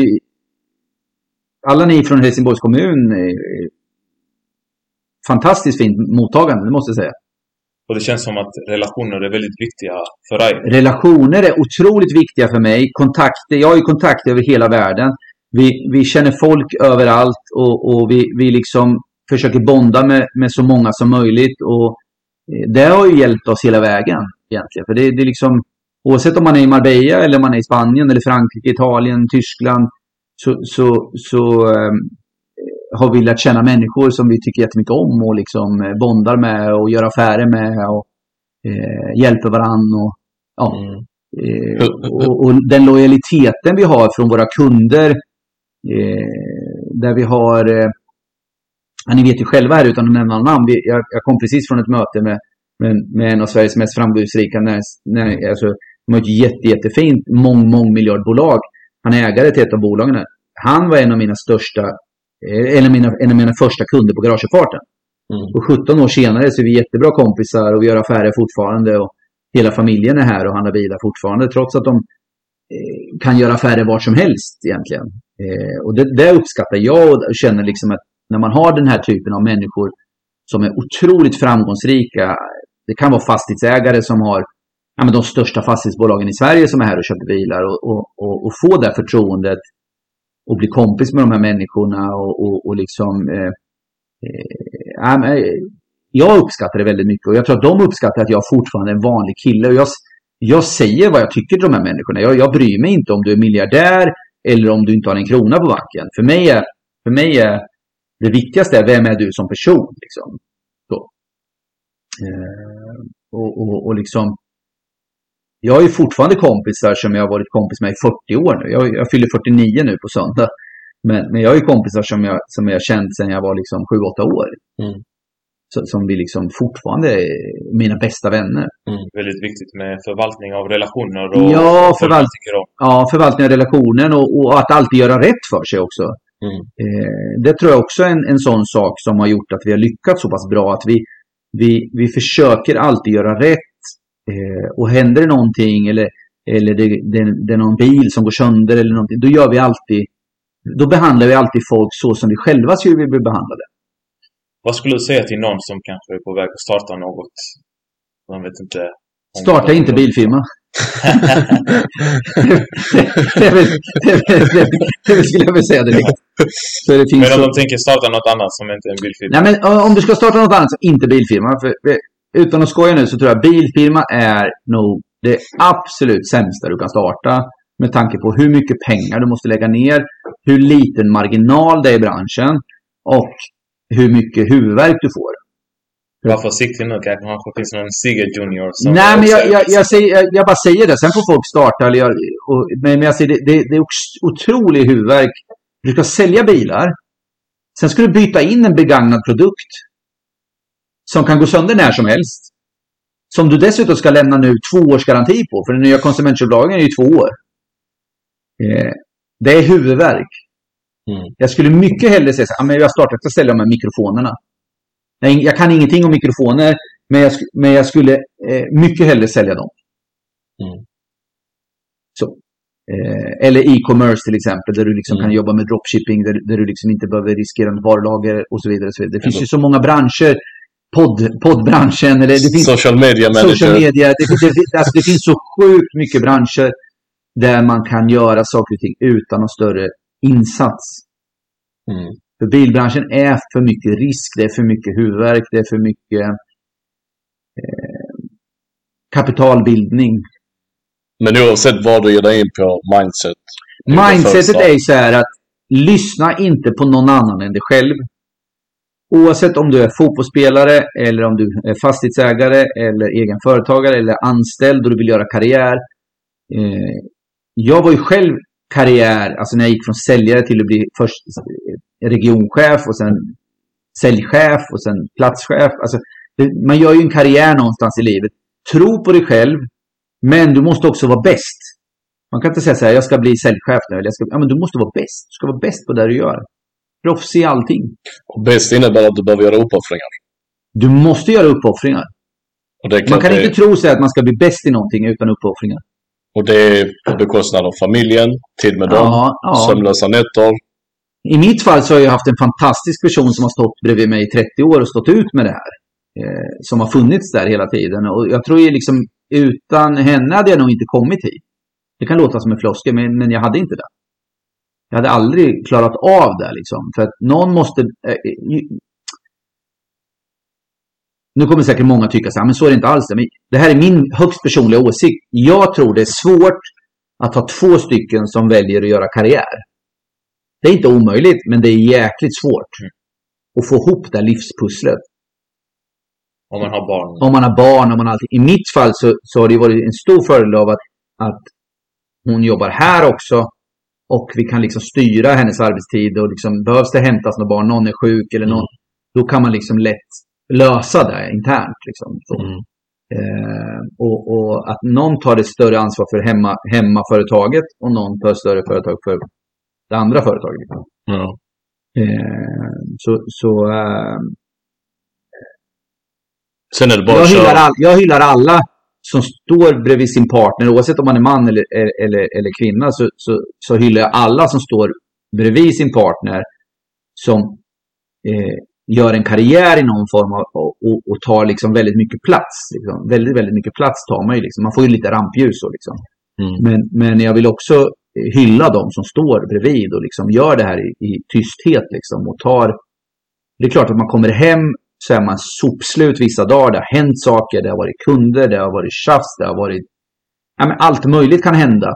alla ni från Helsingborgs kommun, eh, fantastiskt fint mottagande, det måste jag säga. Och det känns som att relationer är väldigt viktiga för dig. Relationer är otroligt viktiga för mig. Kontakter, jag har ju kontakter över hela världen. Vi, vi känner folk överallt och, och vi, vi liksom försöker bonda med, med så många som möjligt. Och eh, det har ju hjälpt oss hela vägen egentligen. För det, det är liksom, oavsett om man är i Marbella eller om man är i Spanien eller Frankrike, Italien, Tyskland så, så, så ehm, har vi lärt känna människor som vi tycker jättemycket om och liksom eh, bondar med och gör affärer med och eh, hjälper varann. Och, ja, Mm. eh, och, och den lojaliteten vi har från våra kunder eh, där vi har eh, ja, ni vet ju själva här utan att nämna namn. Vi, jag, jag kom precis från ett möte med, med, med en av Sveriges mest framgångsrika närings, när, alltså, de har ett jätte, jättefint mång, mång miljardbolag. Han är ägare till ett av bolagen. här. Han var en av mina största, en av mina, en av mina första kunder på Garagefarten. Mm. Och 17 år senare så är vi jättebra kompisar och vi gör affärer fortfarande. Och hela familjen är här och handlar bilar fortfarande. Trots att de eh, kan göra affärer var som helst egentligen. Eh, och det, det uppskattar jag och känner liksom att när man har den här typen av människor som är otroligt framgångsrika. Det kan vara fastighetsägare som har ja, men de största fastighetsbolagen i Sverige som är här och köper bilar. Och, och, och, och få det förtroendet och bli kompis med de här människorna och, och, och liksom eh, eh, eh, jag uppskattar det väldigt mycket och jag tror att de uppskattar att jag fortfarande är en vanlig kille. Och jag, jag säger vad jag tycker till de här människorna. Jag, jag bryr mig inte om du är miljardär eller om du inte har en krona på banken. För mig är, för mig är det viktigaste är vem är du som person. Liksom. Så. Eh, och, och, och liksom jag är ju fortfarande kompisar som jag har varit kompis med i 40 år nu. Jag, jag fyller 49 nu på söndag. Men, men jag har ju kompisar som jag, som jag har känt sedan jag var liksom 7-8 år. Mm. Så, som vi liksom fortfarande är mina bästa vänner. Väldigt viktigt med förvaltning av relationer och Ja, förvalt-. Ja, förvaltning av relationen och, och att alltid göra rätt för sig också. Mm. Eh, det tror jag också är en, en sån sak som har gjort att vi har lyckats så pass bra. Att vi, vi, vi försöker alltid göra rätt. Eh, och händer det någonting eller, eller det, det, det är någon bil som går sönder eller någonting. Då gör vi alltid då behandlar vi alltid folk så som vi själva skulle vilja bli behandlade. Vad skulle du säga till någon som kanske är på väg att starta något? Man vet inte. Starta inte bilfirma. det, väl, väl, väl, skulle jag vilja säga direkt. Så det finns Men om de tänker starta något annat som inte är en bilfirma? nej, men om du ska starta något annat så inte bilfirma. För, utan att skoja nu så tror jag bilfirma är nog det absolut sämsta du kan starta. Med tanke på hur mycket pengar du måste lägga ner, hur liten marginal det är i branschen och hur mycket huvudvärk du får. Var försiktig nu, kanske finns någon Sigge Junior som... Nej, men jag, jag, jag, säger, jag, bara säger det. Sen får folk starta. Eller jag, och, men, jag säger, det, det, det är otrolig huvudvärk. Du ska sälja bilar. Sen ska du byta in en begagnad produkt. Som kan gå sönder när som helst. Som du dessutom ska lämna nu två års garanti på. För den nya konsumentköplagen är ju två år. Eh, det är huvudvärk. Mm. Jag skulle mycket hellre säga så här, "Ja, men jag startar att sälja de här mikrofonerna. Jag, jag kan ingenting om mikrofoner, men jag, men jag skulle eh, mycket hellre sälja dem. Mm. Så. Eh, eller e-commerce till exempel, där du liksom Mm. kan jobba med dropshipping, där, där du liksom inte behöver riskera varulager och så vidare. Och så vidare. Det finns Mm. ju så många branscher. Podd, poddbranschen, eller det finns Social media manager. social media. Det, det, alltså det finns så sjukt mycket branscher där man kan göra saker och ting utan någon större insats. Mm. För bilbranschen är för mycket risk, det är för mycket huvudvärk, det är för mycket eh, kapitalbildning. Men oavsett vad du ger dig in på, mindset. Mindsetet är ju så här att lyssna inte på någon annan än dig själv. Oavsett om du är fotbollsspelare eller om du är fastighetsägare eller egen företagare eller anställd och du vill göra karriär. Eh, jag var ju själv karriär, alltså när jag gick från säljare till att bli först regionchef och sen säljchef och sen platschef. Alltså, det, man gör ju en karriär någonstans i livet. Tro på dig själv, men du måste också vara bäst. Man kan inte säga så här, jag ska bli säljchef nu. Eller jag ska, ja, men du måste vara bäst. Du ska vara bäst på det du gör. Proffs i allting. Och bäst innebär att du behöver göra uppoffringar. Du måste göra uppoffringar. Är Man kan det, inte tro sig att man ska bli bäst i någonting utan uppoffringar. och det är på bekostnad av familjen, tid med dem, Ja, ja. sömnlösa nätter. I mitt fall så har jag haft en fantastisk person som har stått bredvid mig i 30 år och stått ut med det här. Eh, som har funnits där hela tiden. Och jag tror ju liksom utan henne hade jag nog inte kommit hit. Det kan låta som en floskel, men, men jag hade inte det. Jag hade aldrig klarat av det liksom. För att någon måste... Eh, eh, nu kommer säkert många tycka så här, men så är det inte alls. Men det här är min högst personliga åsikt. Jag tror det är svårt att ha två stycken som väljer att göra karriär. Det är inte omöjligt, men det är jäkligt svårt att få ihop det här livspusslet. Om man har barn. Om man har barn, om man har. I mitt fall så, så har det varit en stor fördel av att, att hon jobbar här också. Och vi kan liksom styra hennes arbetstid. Och liksom, behövs det hämtas något barn, någon är sjuk eller någon. Då kan man liksom lätt lösa det internt. Liksom. Mm. Eh, och, och att någon tar ett större ansvar för hemma, hemmaföretaget och någon tar ett större företag för det andra företaget. Liksom. Ja. Eh, så så eh, Sen är det bara jag, hyllar all, jag hyllar alla som står bredvid sin partner, oavsett om man är man eller, eller, eller kvinna, så, så, så hyllar jag alla som står bredvid sin partner som eh, gör en karriär i någon form av, och, och, och tar liksom väldigt mycket plats. Liksom. Väldigt, väldigt mycket plats tar man ju. Liksom. Man får ju lite rampljus. Och, liksom. Mm. men, men jag vill också hylla de som står bredvid och liksom gör det här i, i tysthet. Liksom, och tar... Det är klart att man kommer hem så är man sopslut vissa dagar. Det har hänt saker, det har varit kunder, det har varit tjafs, det har varit... Ja, men allt möjligt kan hända.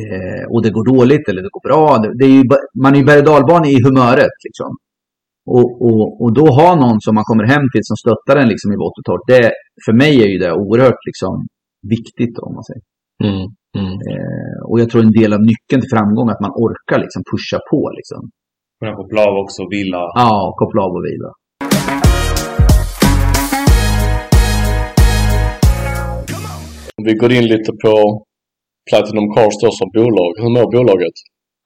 Eh, och det går dåligt eller det går bra. Det, det är ju, man är ju berg i humöret. Liksom. Och, och, och då ha någon som man kommer hem till som stöttar en liksom, i vått och torrt. Det, för mig är ju det oerhört liksom, viktigt. Om man säger. Mm. Mm. Eh, och jag tror en del av nyckeln till framgång är att man orkar liksom, pusha på. Liksom. Kunna koppla av också och vila. Ja, koppla av och vila. Om vi går in lite på Platinum Cars då som bolag. Hur mår bolaget?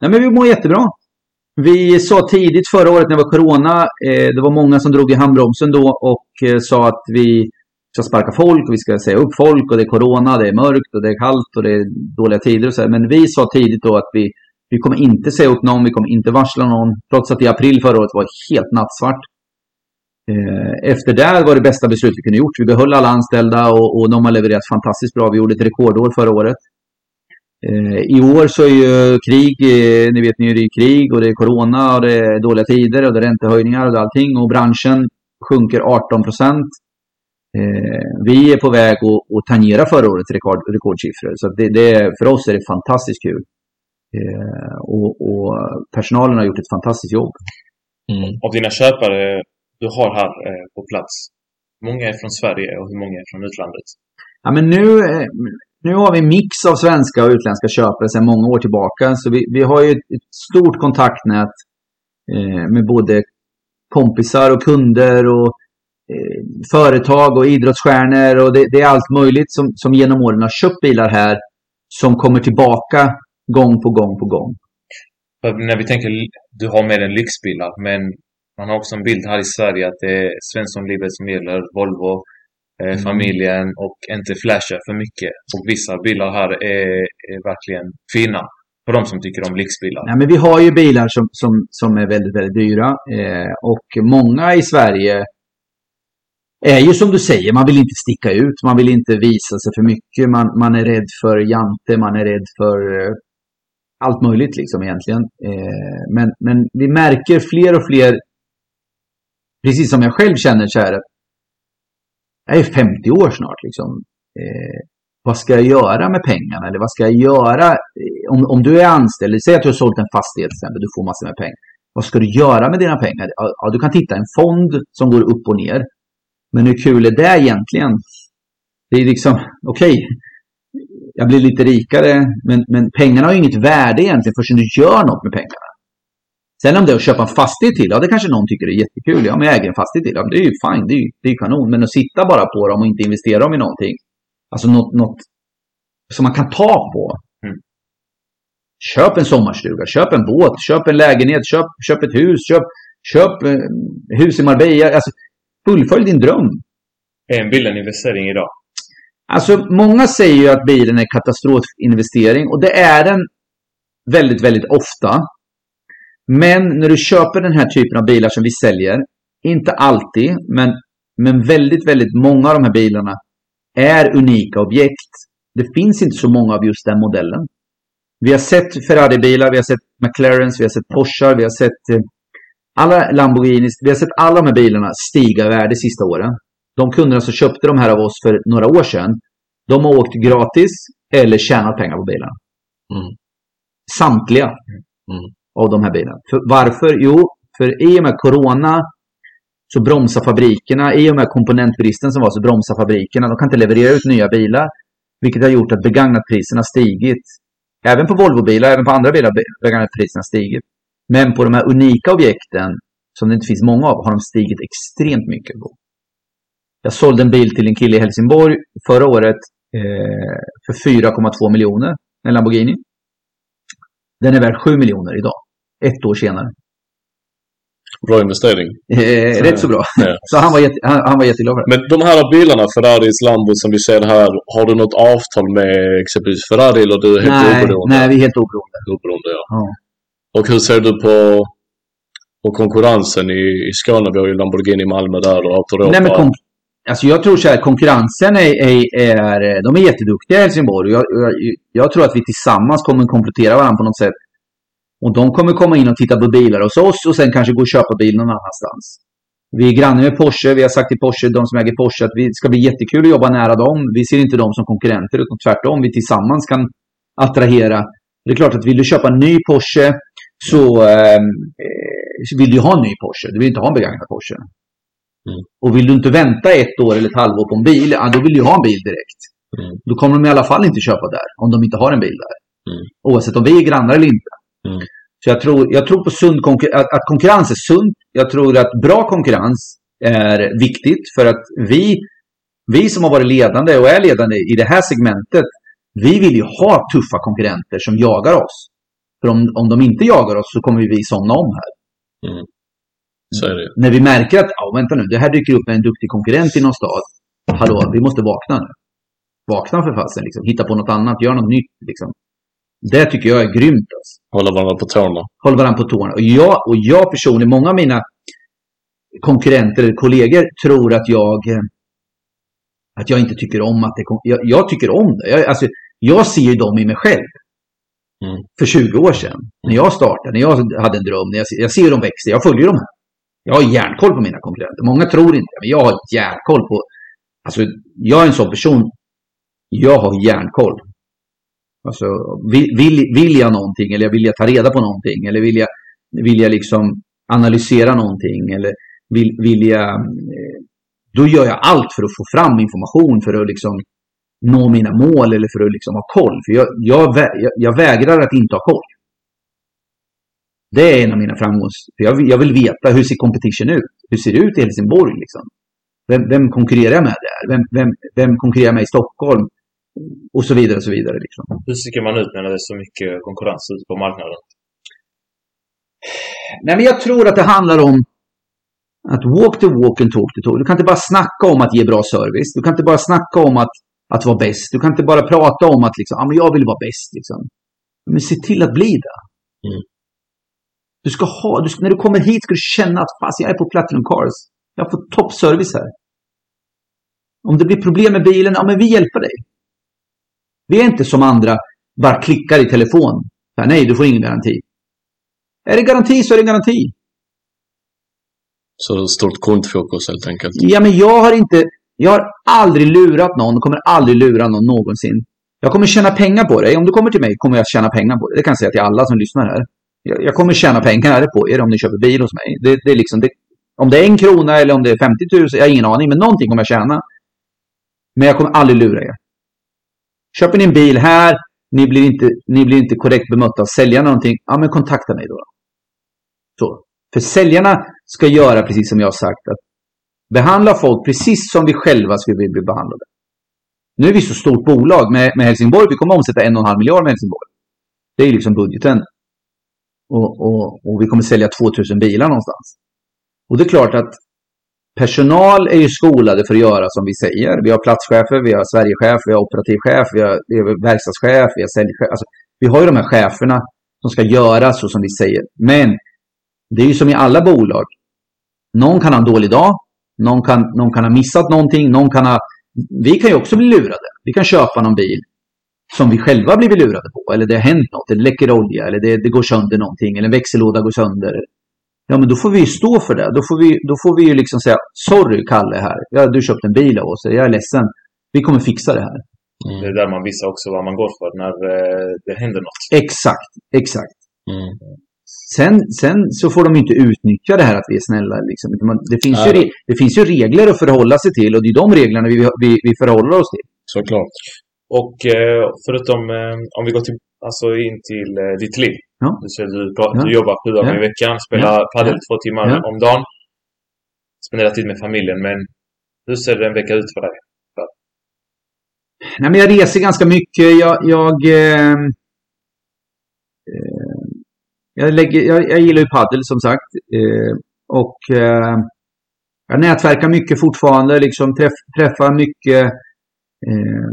Nej, men vi mår jättebra. Vi sa tidigt förra året när det var Corona, eh, det var många som drog i handbromsen då och eh, sa att vi ska sparka folk och vi ska säga upp folk och det är Corona, det är mörkt och det är kallt och det är dåliga tider och så här. Men vi sa tidigt då att vi, vi kommer inte säga upp någon, vi kommer inte varsla någon. Trots att i april förra året var helt nattsvart. Eh, efter det var det bästa beslut vi kunde gjort. Vi behöll alla anställda och, och de har levererat fantastiskt bra. Vi gjorde ett rekordår förra året. Eh, I år så är ju krig, eh, ni vet ni det är krig och det är corona och det är dåliga tider och det är räntehöjningar och det är allting och branschen sjunker 18 procent. Eh, vi är på väg att, att tangera förra årets rekord, rekordsiffror så det, det, för oss är det fantastiskt kul. Och, och, personalen har gjort ett fantastiskt jobb. Mm. Av dina köpare du har här på plats, hur många är från Sverige och hur många är från utlandet? Ja, men nu, nu har vi en mix av svenska och utländska köpare sedan många år tillbaka. Så vi, vi har ju ett, ett stort kontaktnät eh, med både kompisar och kunder och eh, företag och idrottsstjärnor. Och det, det, är allt möjligt som, som genom åren har köpt bilar här som kommer tillbaka gång på gång på gång. För när vi tänker, du har med en lyxbilar, men man har också en bild här i Sverige att det är Svenssonlivet som gäller, Volvo, eh, mm. familjen och inte flasha för mycket. Och vissa bilar här är, är verkligen fina. För de som tycker om lyxbilar. Nej, men vi har ju bilar som, som, som är väldigt, väldigt dyra. Eh, och många i Sverige är ju som du säger, man vill inte sticka ut. Man vill inte visa sig för mycket. Man, man är rädd för jante, man är rädd för eh, allt möjligt liksom egentligen. Eh, men, men vi märker fler och fler, precis som jag själv känner så här, jag är 50 år snart. Liksom. Eh, vad ska jag göra med pengarna? Eller vad ska jag göra? Eh, om, om du är anställd, säg att du har sålt en fastighet till exempel, du får massor med pengar. Vad ska du göra med dina pengar? Ja, du kan titta en fond som går upp och ner. Men hur kul är det egentligen? Det är liksom, okej, okay, jag blir lite rikare, men, men pengarna har ju inget värde egentligen förrän du gör något med pengarna. Sen om det är att köpa en fastighet till, ja det kanske någon tycker är jättekul. Ja, men jag äger en fastighet till. Ja, det är ju fine, det är ju det är kanon. Men att sitta bara på dem och inte investera dem i någonting. Alltså något, något som man kan ta på. Mm. Köp en sommarstuga, köp en båt, köp en lägenhet, köp, köp ett hus, köp, köp eh, hus i Marbella. Alltså, fullfölj din dröm. Är en bil en investering idag? Alltså, många säger ju att bilen är katastrofinvestering och det är den väldigt, väldigt ofta. Men när du köper den här typen av bilar som vi säljer, inte alltid, men, men väldigt, väldigt många av de här bilarna är unika objekt. Det finns inte så många av just den modellen. Vi har sett Ferrari-bilar, vi har sett McLarens, vi har sett Porschar, vi har sett eh, alla Lamborghinis, vi har sett alla de här bilarna stiga i värde sista åren. De kunderna som köpte de här av oss för några år sedan, de har åkt gratis eller tjänat pengar på bilarna. Mm. Samtliga. Mm av de här bilarna. För, varför? Jo, för i och med Corona så bromsar fabrikerna. I och med komponentbristen som var så bromsar fabrikerna. De kan inte leverera ut nya bilar. Vilket har gjort att begagnatpriserna stigit. Även på Volvobilar, även på andra bilar har begagnatpriserna stigit. Men på de här unika objekten, som det inte finns många av, har de stigit extremt mycket på. Jag sålde en bil till en kille i Helsingborg förra året eh, för 4,2 miljoner. En Lamborghini. Den är värd 7 miljoner idag ett år senare. Bra investering. Eh, rätt så bra. Ja. Så han var, jätte, han, han var jätteglad för det. Men de här bilarna, Ferraris, Lambo som vi ser här, har du något avtal med exempelvis Ferrari eller du är helt nej, oberoende? Nej, vi är helt oberoende. Oberoende, ja. ja. Och hur ser du på, på konkurrensen i, i Skåne? Vi har ju Lamborghini i Malmö där och Autoropa. Nej, men kon- alltså jag tror så här, konkurrensen är, är, är, de är jätteduktiga i Helsingborg. Jag, jag, jag tror att vi tillsammans kommer komplettera varandra på något sätt. Och de kommer komma in och titta på bilar hos oss och sen kanske gå och köpa bil någon annanstans. Vi är grannar med Porsche. Vi har sagt till Porsche, de som äger Porsche, att det ska bli jättekul att jobba nära dem. Vi ser inte dem som konkurrenter, utan tvärtom. Vi tillsammans kan attrahera. Det är klart att vill du köpa en ny Porsche så eh, vill du ha en ny Porsche. Du vill inte ha en begagnad Porsche. Mm. Och vill du inte vänta ett år eller ett halvår på en bil, ja, då vill du ha en bil direkt. Mm. Då kommer de i alla fall inte köpa där, om de inte har en bil där. Mm. Oavsett om vi är grannar eller inte. Mm. Så jag tror, jag tror på sund konkur att, att konkurrens är sunt. Jag tror att bra konkurrens är viktigt för att vi, vi som har varit ledande och är ledande i det här segmentet, vi vill ju ha tuffa konkurrenter som jagar oss. För om, om de inte jagar oss så kommer vi somna om här. Ju. När vi märker att, ja vänta nu, det här dyker upp en duktig konkurrent i någon stad. Hallå, vi måste vakna nu. Vakna för fasen, liksom. hitta på något annat, gör något nytt. Liksom. Det tycker jag är grymt. Alltså. Hålla varandra på tårna. Håll varandra på tårna. Och jag, och jag personligen, många av mina konkurrenter eller kollegor tror att jag eh, att jag inte tycker om att det jag, jag tycker om det. Jag, alltså, jag ser ju dem i mig själv. Mm. För 20 år sedan. När jag startade, när jag hade en dröm. När jag, jag ser hur de växer. Jag följer dem här. Jag har järnkoll på mina konkurrenter. Många tror inte men jag har järnkoll på... Alltså, jag är en sån person. Jag har järnkoll. Alltså, vill, vill, jag någonting eller vill jag ta reda på någonting eller vill jag, vill jag liksom analysera någonting eller vill, vill jag... Eh, då gör jag allt för att få fram information för att liksom nå mina mål eller för att liksom ha koll. För jag, jag, jag, jag vägrar att inte ha koll. Det är en av mina framgångs... För jag, vill- jag vill veta hur ser competition ut? Hur ser det ut i Helsingborg? Liksom? Vem, vem konkurrerar jag med där? Vem, vem, vem konkurrerar jag med i Stockholm? Och så vidare. Och så vidare liksom. Hur sticker man ut när det är så mycket konkurrens ute på marknaden? Nej, men jag tror att det handlar om att walk the walk and talk the talk. Du kan inte bara snacka om att ge bra service. Du kan inte bara snacka om att, att vara bäst. Du kan inte bara prata om att liksom, ah, men jag vill vara bäst. Liksom. Men se till att bli det. Mm. Du ska ha, du när du kommer hit ska du känna att fast jag är på Platinum Cars. Jag får toppservice här. Om det blir problem med bilen, ja men vi hjälper dig. Vi är inte som andra, bara klickar i telefon. Här, Nej, du får ingen garanti. Är det garanti så är det garanti. Så stort kundfokus helt enkelt. Ja, men jag har inte... Jag har aldrig lurat någon och kommer aldrig lura någon någonsin. Jag kommer tjäna pengar på det. Om du kommer till mig kommer jag tjäna pengar på det. Det kan jag säga till alla som lyssnar här. Jag, jag kommer tjäna pengar på er om ni köper bil hos mig. Det, det är liksom, det, om det är en krona eller om det är 50 000, jag har ingen aning. Men någonting kommer jag tjäna. Men jag kommer aldrig lura er. Köper ni en bil här, ni blir inte, ni blir inte korrekt bemötta av säljarna någonting. Ja, men kontakta mig då. Så. För säljarna ska göra precis som jag har sagt. Att behandla folk precis som vi själva skulle vilja bli behandlade. Nu är vi så stort bolag med, med Helsingborg. Vi kommer att omsätta en och en halv miljard med Helsingborg. Det är liksom budgeten. Och, och, och vi kommer sälja 2000 bilar någonstans. Och det är klart att personal är ju skolade för att göra som vi säger. Vi har platschefer, vi har Sverigechef, vi har operativchef, vi har, vi har verkstadschef, vi har säljchef. Alltså, vi har ju de här cheferna som ska göra så som vi säger. Men det är ju som i alla bolag. Någon kan ha en dålig dag. Någon kan, någon kan ha missat någonting. Någon kan ha... Vi kan ju också bli lurade. Vi kan köpa någon bil som vi själva blivit lurade på. Eller det har hänt något. Det läcker olja. Eller det, det går sönder någonting. Eller en växellåda går sönder. Ja, men då får vi ju stå för det. Då får vi, då får vi ju liksom säga Sorry, Kalle här. Ja, du köpte en bil av oss. Jag är ledsen. Vi kommer fixa det här. Mm. Det är där man visar också vad man går för när eh, det händer något. Exakt, exakt. Mm. Sen, sen så får de inte utnyttja det här att vi är snälla. Liksom. Det, finns ju, det finns ju regler att förhålla sig till och det är de reglerna vi, vi, vi förhåller oss till. Såklart. Och eh, förutom eh, om vi går till, alltså in till ditt liv. Ja. Du, du, pratar, Ja. du jobbar sju dagar Ja. i veckan, spelar Ja. padel två timmar om dagen. Spenderar tid med familjen. Men hur ser en vecka ut för dig? Nej, men jag reser ganska mycket. Jag, jag, eh, eh, jag, lägger, jag, jag gillar ju paddel som sagt. Eh, och eh, jag nätverkar mycket fortfarande. Liksom träff, träffar mycket eh,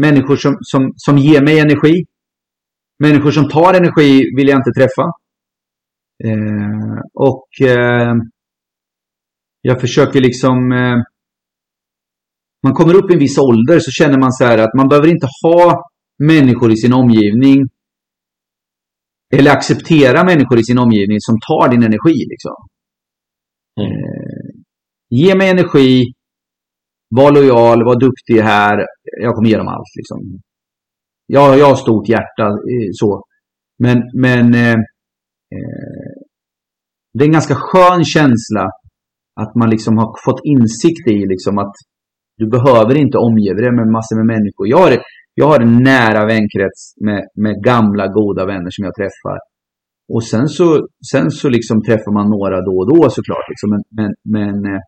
människor som, som, som ger mig energi. Människor som tar energi vill jag inte träffa. Eh, och eh, jag försöker liksom eh, man kommer upp i en viss ålder så känner man så här att man behöver inte ha människor i sin omgivning eller acceptera människor i sin omgivning som tar din energi. Liksom. Mm. Eh, ge mig energi, var lojal, var duktig här. Jag kommer ge dem allt. Liksom. Jag, jag har stort hjärta. Eh, så. Men, men eh, eh, det är en ganska skön känsla att man liksom har fått insikt i liksom att du behöver inte omge dig med massor med människor. Jag har, jag har en nära vänkrets med, med gamla goda vänner som jag träffar. Och sen så, sen så liksom träffar man några då och då såklart. Liksom. Men, men, men eh,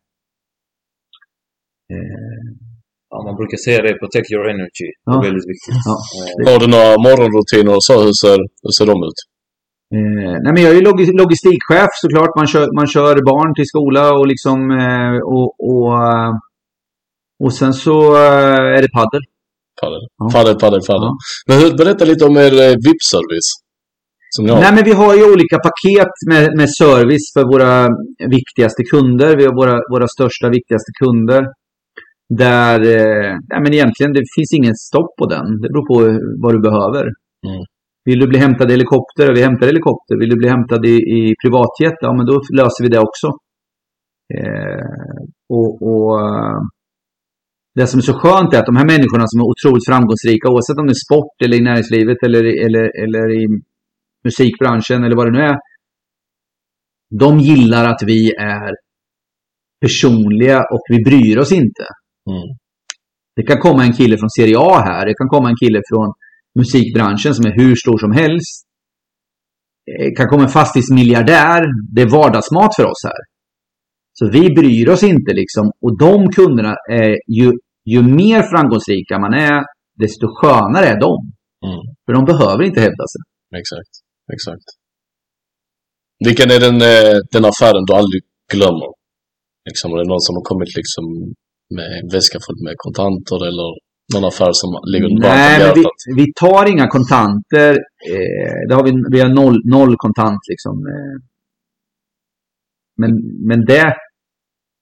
eh, Ja, man brukar säga det, protect your energy. Det Ja. är väldigt viktigt. Ja. Eh, Har du några morgonrutiner och så? Hur ser, hur ser de ut? Eh, nej men jag är ju logis- logistikchef såklart. Man kör, man kör barn till skola och liksom eh, och, och, eh, och sen så eh, är det paddel. Padel, Ja. padel, padel. padel. Ja. Men hur, berätta lite om er eh, VIP-service. Nej men vi har ju olika paket med, med service för våra viktigaste kunder. Vi har våra, våra största, viktigaste kunder. Där, eh, men egentligen det finns ingen stopp på den. Det beror på vad du behöver. Mm. Vill du bli hämtad i helikopter? Vi hämtar helikopter. Vill du bli hämtad i, i privatjet? Ja, men då löser vi det också. Eh, och, och eh, Det som är så skönt är att de här människorna som är otroligt framgångsrika, oavsett om det är sport eller i näringslivet eller, eller, eller i musikbranschen eller vad det nu är. De gillar att vi är personliga och vi bryr oss inte. Mm. Det kan komma en kille från Serie A här. Det kan komma en kille från musikbranschen som är hur stor som helst. Det kan komma en fastighetsmiljardär. Det är vardagsmat för oss här. Så vi bryr oss inte liksom. Och de kunderna är ju, ju mer framgångsrika man är, desto skönare är de. Mm. För de behöver inte hävda sig. Exakt, exakt. Vilken är den, eh, den affären du aldrig glömmer? Liksom, är det någon som har kommit liksom med en väska full med kontanter eller någon affär som ligger varmt Nej, men vi, vi tar inga kontanter. Eh, det har vi, vi har noll, noll kontant liksom. Eh. Men, men det,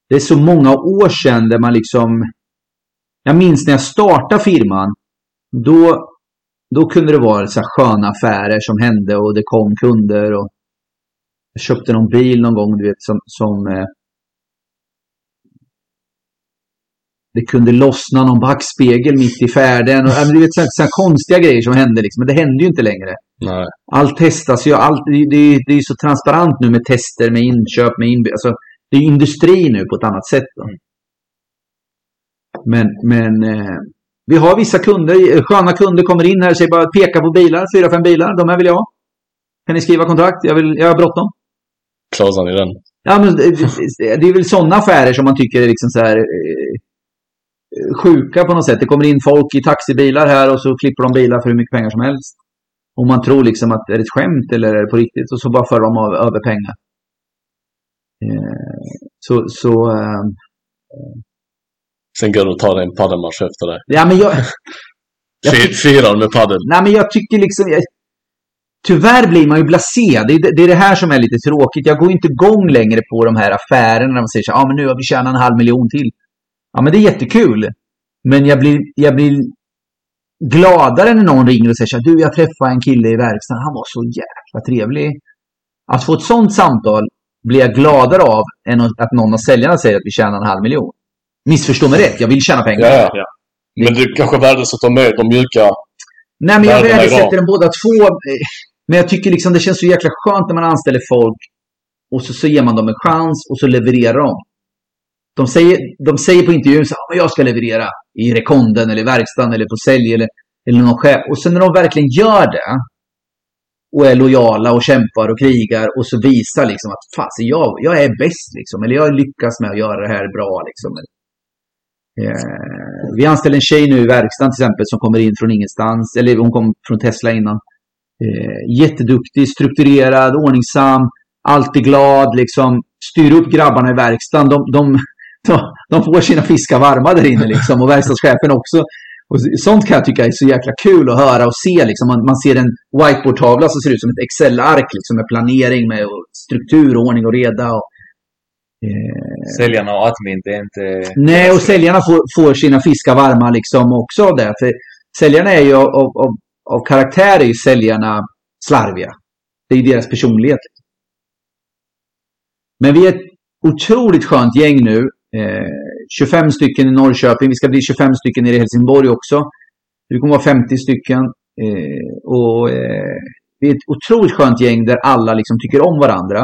det är så många år sedan där man liksom... Jag minns när jag startade firman. Då, då kunde det vara så här sköna affärer som hände och det kom kunder. Och jag köpte någon bil någon gång, du vet, som... som eh, det kunde lossna någon backspegel mitt i färden. Och, men du vet, sådana, sådana konstiga grejer som hände. Liksom. Men det händer ju inte längre. Nej. Allt testas ju. Allt, det, det, det är så transparent nu med tester, med inköp, med inby- alltså, Det är industri nu på ett annat sätt. Då. Men, men eh, vi har vissa kunder, eh, sköna kunder kommer in här och säger bara peka på bilar, fyra, fem bilar. De här vill jag ha. Kan ni skriva kontrakt? Jag, vill, jag har bråttom. Klarar ni den? Ja, men det, det, det är väl sådana affärer som man tycker är liksom så här eh, sjuka på något sätt. Det kommer in folk i taxibilar här och så klipper de bilar för hur mycket pengar som helst. Och man tror liksom att är det ett skämt eller är det på riktigt? Och så bara för de över pengar. Eh, så, så eh, Sen går du och tar en paddelmatch efter det. ja men jag, Jag Fi- Firar med padel. nej men jag tycker liksom, jag, tyvärr blir man ju blasé. Det, är det- det är det här som är lite tråkigt. Jag går inte igång längre på de här affärerna när man säger så ja ah, men nu har vi tjänat en halv miljon till. Ja men det är jättekul. Men jag blir, jag blir gladare när någon ringer och säger här, du jag träffade en kille i verkstaden, han var så jäkla trevlig. Att få ett sånt samtal blir jag gladare av än att någon av säljarna säger att vi tjänar en halv miljon. Missförstå mig rätt, jag vill tjäna pengar. Ja, ja. Men du kanske värdesätter mer de mjuka... Nej, men jag värdesätter dem båda två. Eh, Men jag tycker liksom det känns så jäkla skönt när man anställer folk och så, så ger man dem en chans och så levererar de. De säger, de säger på intervjun så här, jag ska leverera i rekonden eller i verkstaden eller på sälj eller, eller någon chef. Och sen när de verkligen gör det och är lojala och kämpar och krigar och så visar liksom att fasen, jag, jag är bäst liksom. Eller jag lyckas med att göra det här bra liksom. Eh, vi anställer en tjej nu i verkstaden till exempel som kommer in från ingenstans. Eller hon kom från Tesla innan. Eh, jätteduktig, strukturerad, ordningsam, alltid glad, liksom. Styr upp grabbarna i verkstaden. De, de, de, får sina fiskar varma där inne liksom. Och verkstadschefen också. Och sånt kan jag tycka är så jäkla kul att höra och se. Liksom. Man, man ser en whiteboardtavla som ser ut som ett Excel-ark liksom, med planering, med struktur, ordning och reda. Och, eh, Säljarna och admin, det är inte... Nej, och säljarna får, får sina fiskar varma liksom också av det. För säljarna är ju av, av, av, av karaktär är ju säljarna slarviga. Det är ju deras personlighet. Men vi är ett otroligt skönt gäng nu. Eh, 25 stycken i Norrköping. Vi ska bli 25 stycken nere i Helsingborg också. Vi kommer vara 50 stycken. Eh, och eh, Vi är ett otroligt skönt gäng där alla liksom tycker om varandra.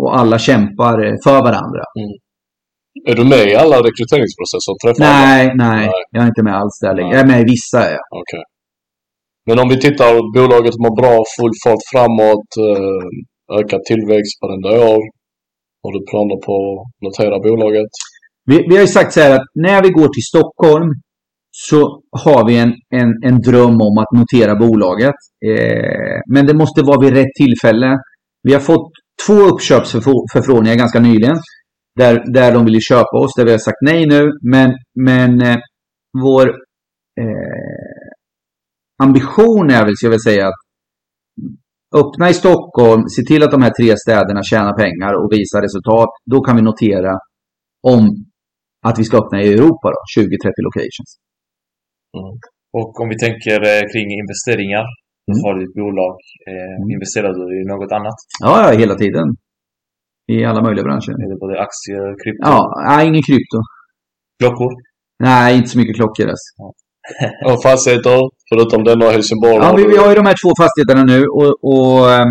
Och alla kämpar eh, för varandra. Är du med i alla rekryteringsprocesser alla? Nej, nej, Nej. jag är inte med alls där längre. Jag är med i vissa. Jag. Okej. Men om vi tittar, bolaget mår bra, full fart framåt, eh, ökad tillväxt varenda år. Har du planer på att notera bolaget? Vi, vi har ju sagt så här att när vi går till Stockholm så har vi en, en, en dröm om att notera bolaget. Eh, men det måste vara vid rätt tillfälle. Vi har fått två uppköpsförfrågningar ganska nyligen. Där, där de vill köpa oss, där vi har sagt nej nu. Men, men eh, vår eh, ambition är väl, ska jag väl säga, att öppna i Stockholm, se till att de här tre städerna tjänar pengar och visar resultat. Då kan vi notera om att vi ska öppna i Europa då, 20-30 locations. Mm. Och om vi tänker eh, kring investeringar. Mm. Har du ett bolag? Eh, mm. investerar du i något annat? Ja, ja, hela tiden. I alla möjliga branscher. Är det både aktier, krypto? Ja, nej, ingen krypto. Klockor? Nej, inte så mycket klockor. Alltså. Ja. och fastigheter, förutom denna Helsingborg? Ja, vi, vi, har ju de här två fastigheterna nu och, och eh,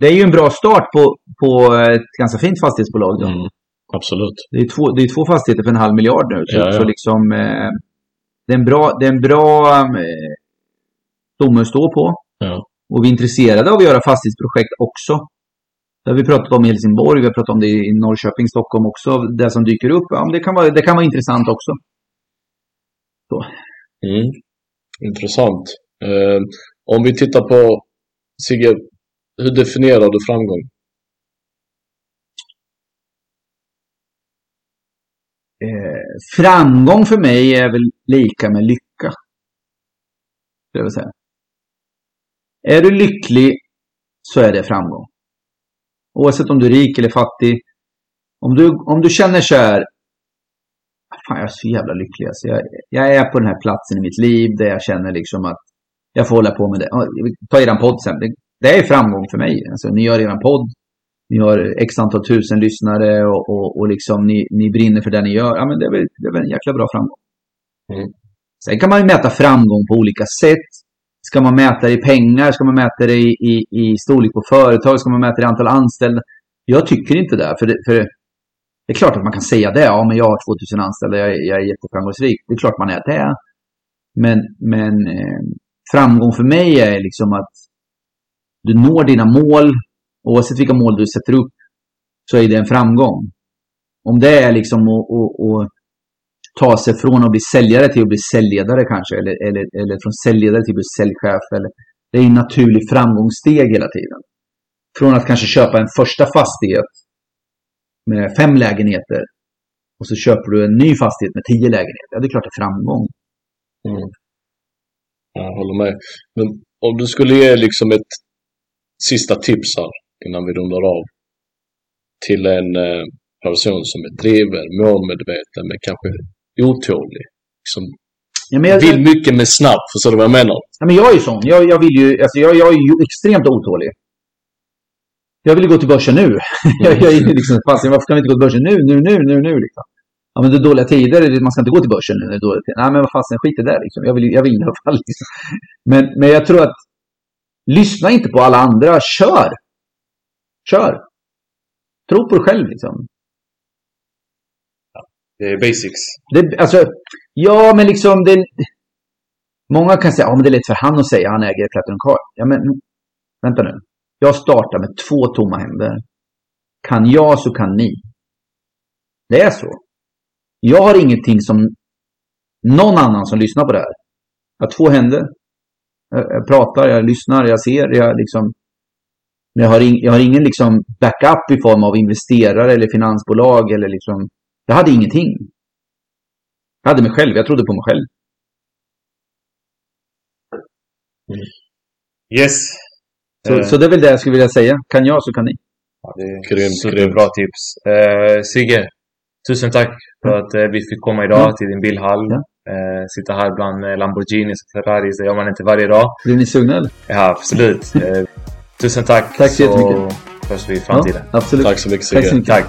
det är ju en bra start på, på ett ganska fint fastighetsbolag. Då. Mm, absolut. Det är, två, det är två fastigheter för en halv miljard nu. Så, ja, ja. så liksom, eh, det är en bra, det är en bra eh, stomme att stå på. Ja. Och vi är intresserade av att göra fastighetsprojekt också. Det har vi pratat om i Helsingborg, vi har pratat om det i Norrköping, Stockholm också. Det som dyker upp, ja, det, kan vara, det kan vara intressant också. Mm. Intressant. Eh, om vi tittar på, Sigge, hur definierar du framgång? Eh, framgång för mig är väl lika med lycka. Jag vill säga. Är du lycklig så är det framgång. Oavsett om du är rik eller fattig. Om du, om du känner så här, fan jag är så jävla lycklig. Alltså jag, jag är på den här platsen i mitt liv där jag känner liksom att jag får hålla på med det. Ta eran podd sen. Det, det är framgång för mig. Alltså, ni gör eran podd. Ni har x antal tusen lyssnare och, och, och liksom ni, ni brinner för det ni gör. Ja, men det är väl, det är väl en jäkla bra framgång. Mm. Sen kan man ju mäta framgång på olika sätt. Ska man mäta det i pengar? Ska man mäta det i, i, i storlek på företag? Ska man mäta det i antal anställda? Jag tycker inte det. För, det, för det är klart att man kan säga det. Ja, men jag har 2000 anställda, jag, jag är jätteframgångsrik. Det är klart man är det. Men, men eh, framgång för mig är liksom att du når dina mål. Oavsett vilka mål du sätter upp så är det en framgång. Om det är liksom att, att, att ta sig från att bli säljare till att bli säljledare kanske. Eller, eller, eller från säljledare till att bli säljchef. Eller, det är en naturlig framgångssteg hela tiden. Från att kanske köpa en första fastighet med fem lägenheter och så köper du en ny fastighet med tio lägenheter. Ja, det är klart det är framgång. Mm. Jag håller med. Men om du skulle ge liksom ett sista tips här innan vi rundar av till en eh, person som är driven, målmedveten men kanske otålig. Liksom, ja, jag, vill mycket med snabbt, förstår du vad jag menar? Ja, men jag är ju sån. Jag, jag, vill ju, alltså jag, jag är ju extremt otålig. Jag vill gå till börsen nu. jag, jag är liksom, fast, varför kan vi inte gå till börsen nu, nu, nu, nu, nu liksom? Ja, men det är dåliga tider, man ska inte gå till börsen nu. Det är dåliga tider. Nej, men vad fasen, skit i det liksom. Jag vill, jag vill i alla fall. Liksom. Men, men jag tror att lyssna inte på alla andra, kör! Kör! Tro på dig själv liksom. Det är basics. Det, alltså, ja, men liksom det... Många kan säga, ja men det är lätt för han att säga, han äger Platinum Card. Ja men, vänta nu. Jag startar med två tomma händer. Kan jag så kan ni. Det är så. Jag har ingenting som någon annan som lyssnar på det här. Jag har två händer. Jag pratar, jag lyssnar, jag ser, jag liksom... Jag har, in, jag har ingen liksom backup i form av investerare eller finansbolag eller liksom... Jag hade ingenting. Jag hade mig själv, jag trodde på mig själv. Yes, så, uh, så det är väl det jag skulle vilja säga. Kan jag så kan ni. Ja, det är grym, superbra tips. Uh, Sigge, tusen tack för att uh, vi fick komma idag mm. till din bilhall. Ja. Uh, sitta här bland Lamborghinis och Ferraris, det gör man inte varje dag. Blir ni sugna eller? Ja, absolut. tusen tack. tack så jättemycket. Så hörs vi i framtiden. Ja, absolut. Tack så mycket Sigge. Tack.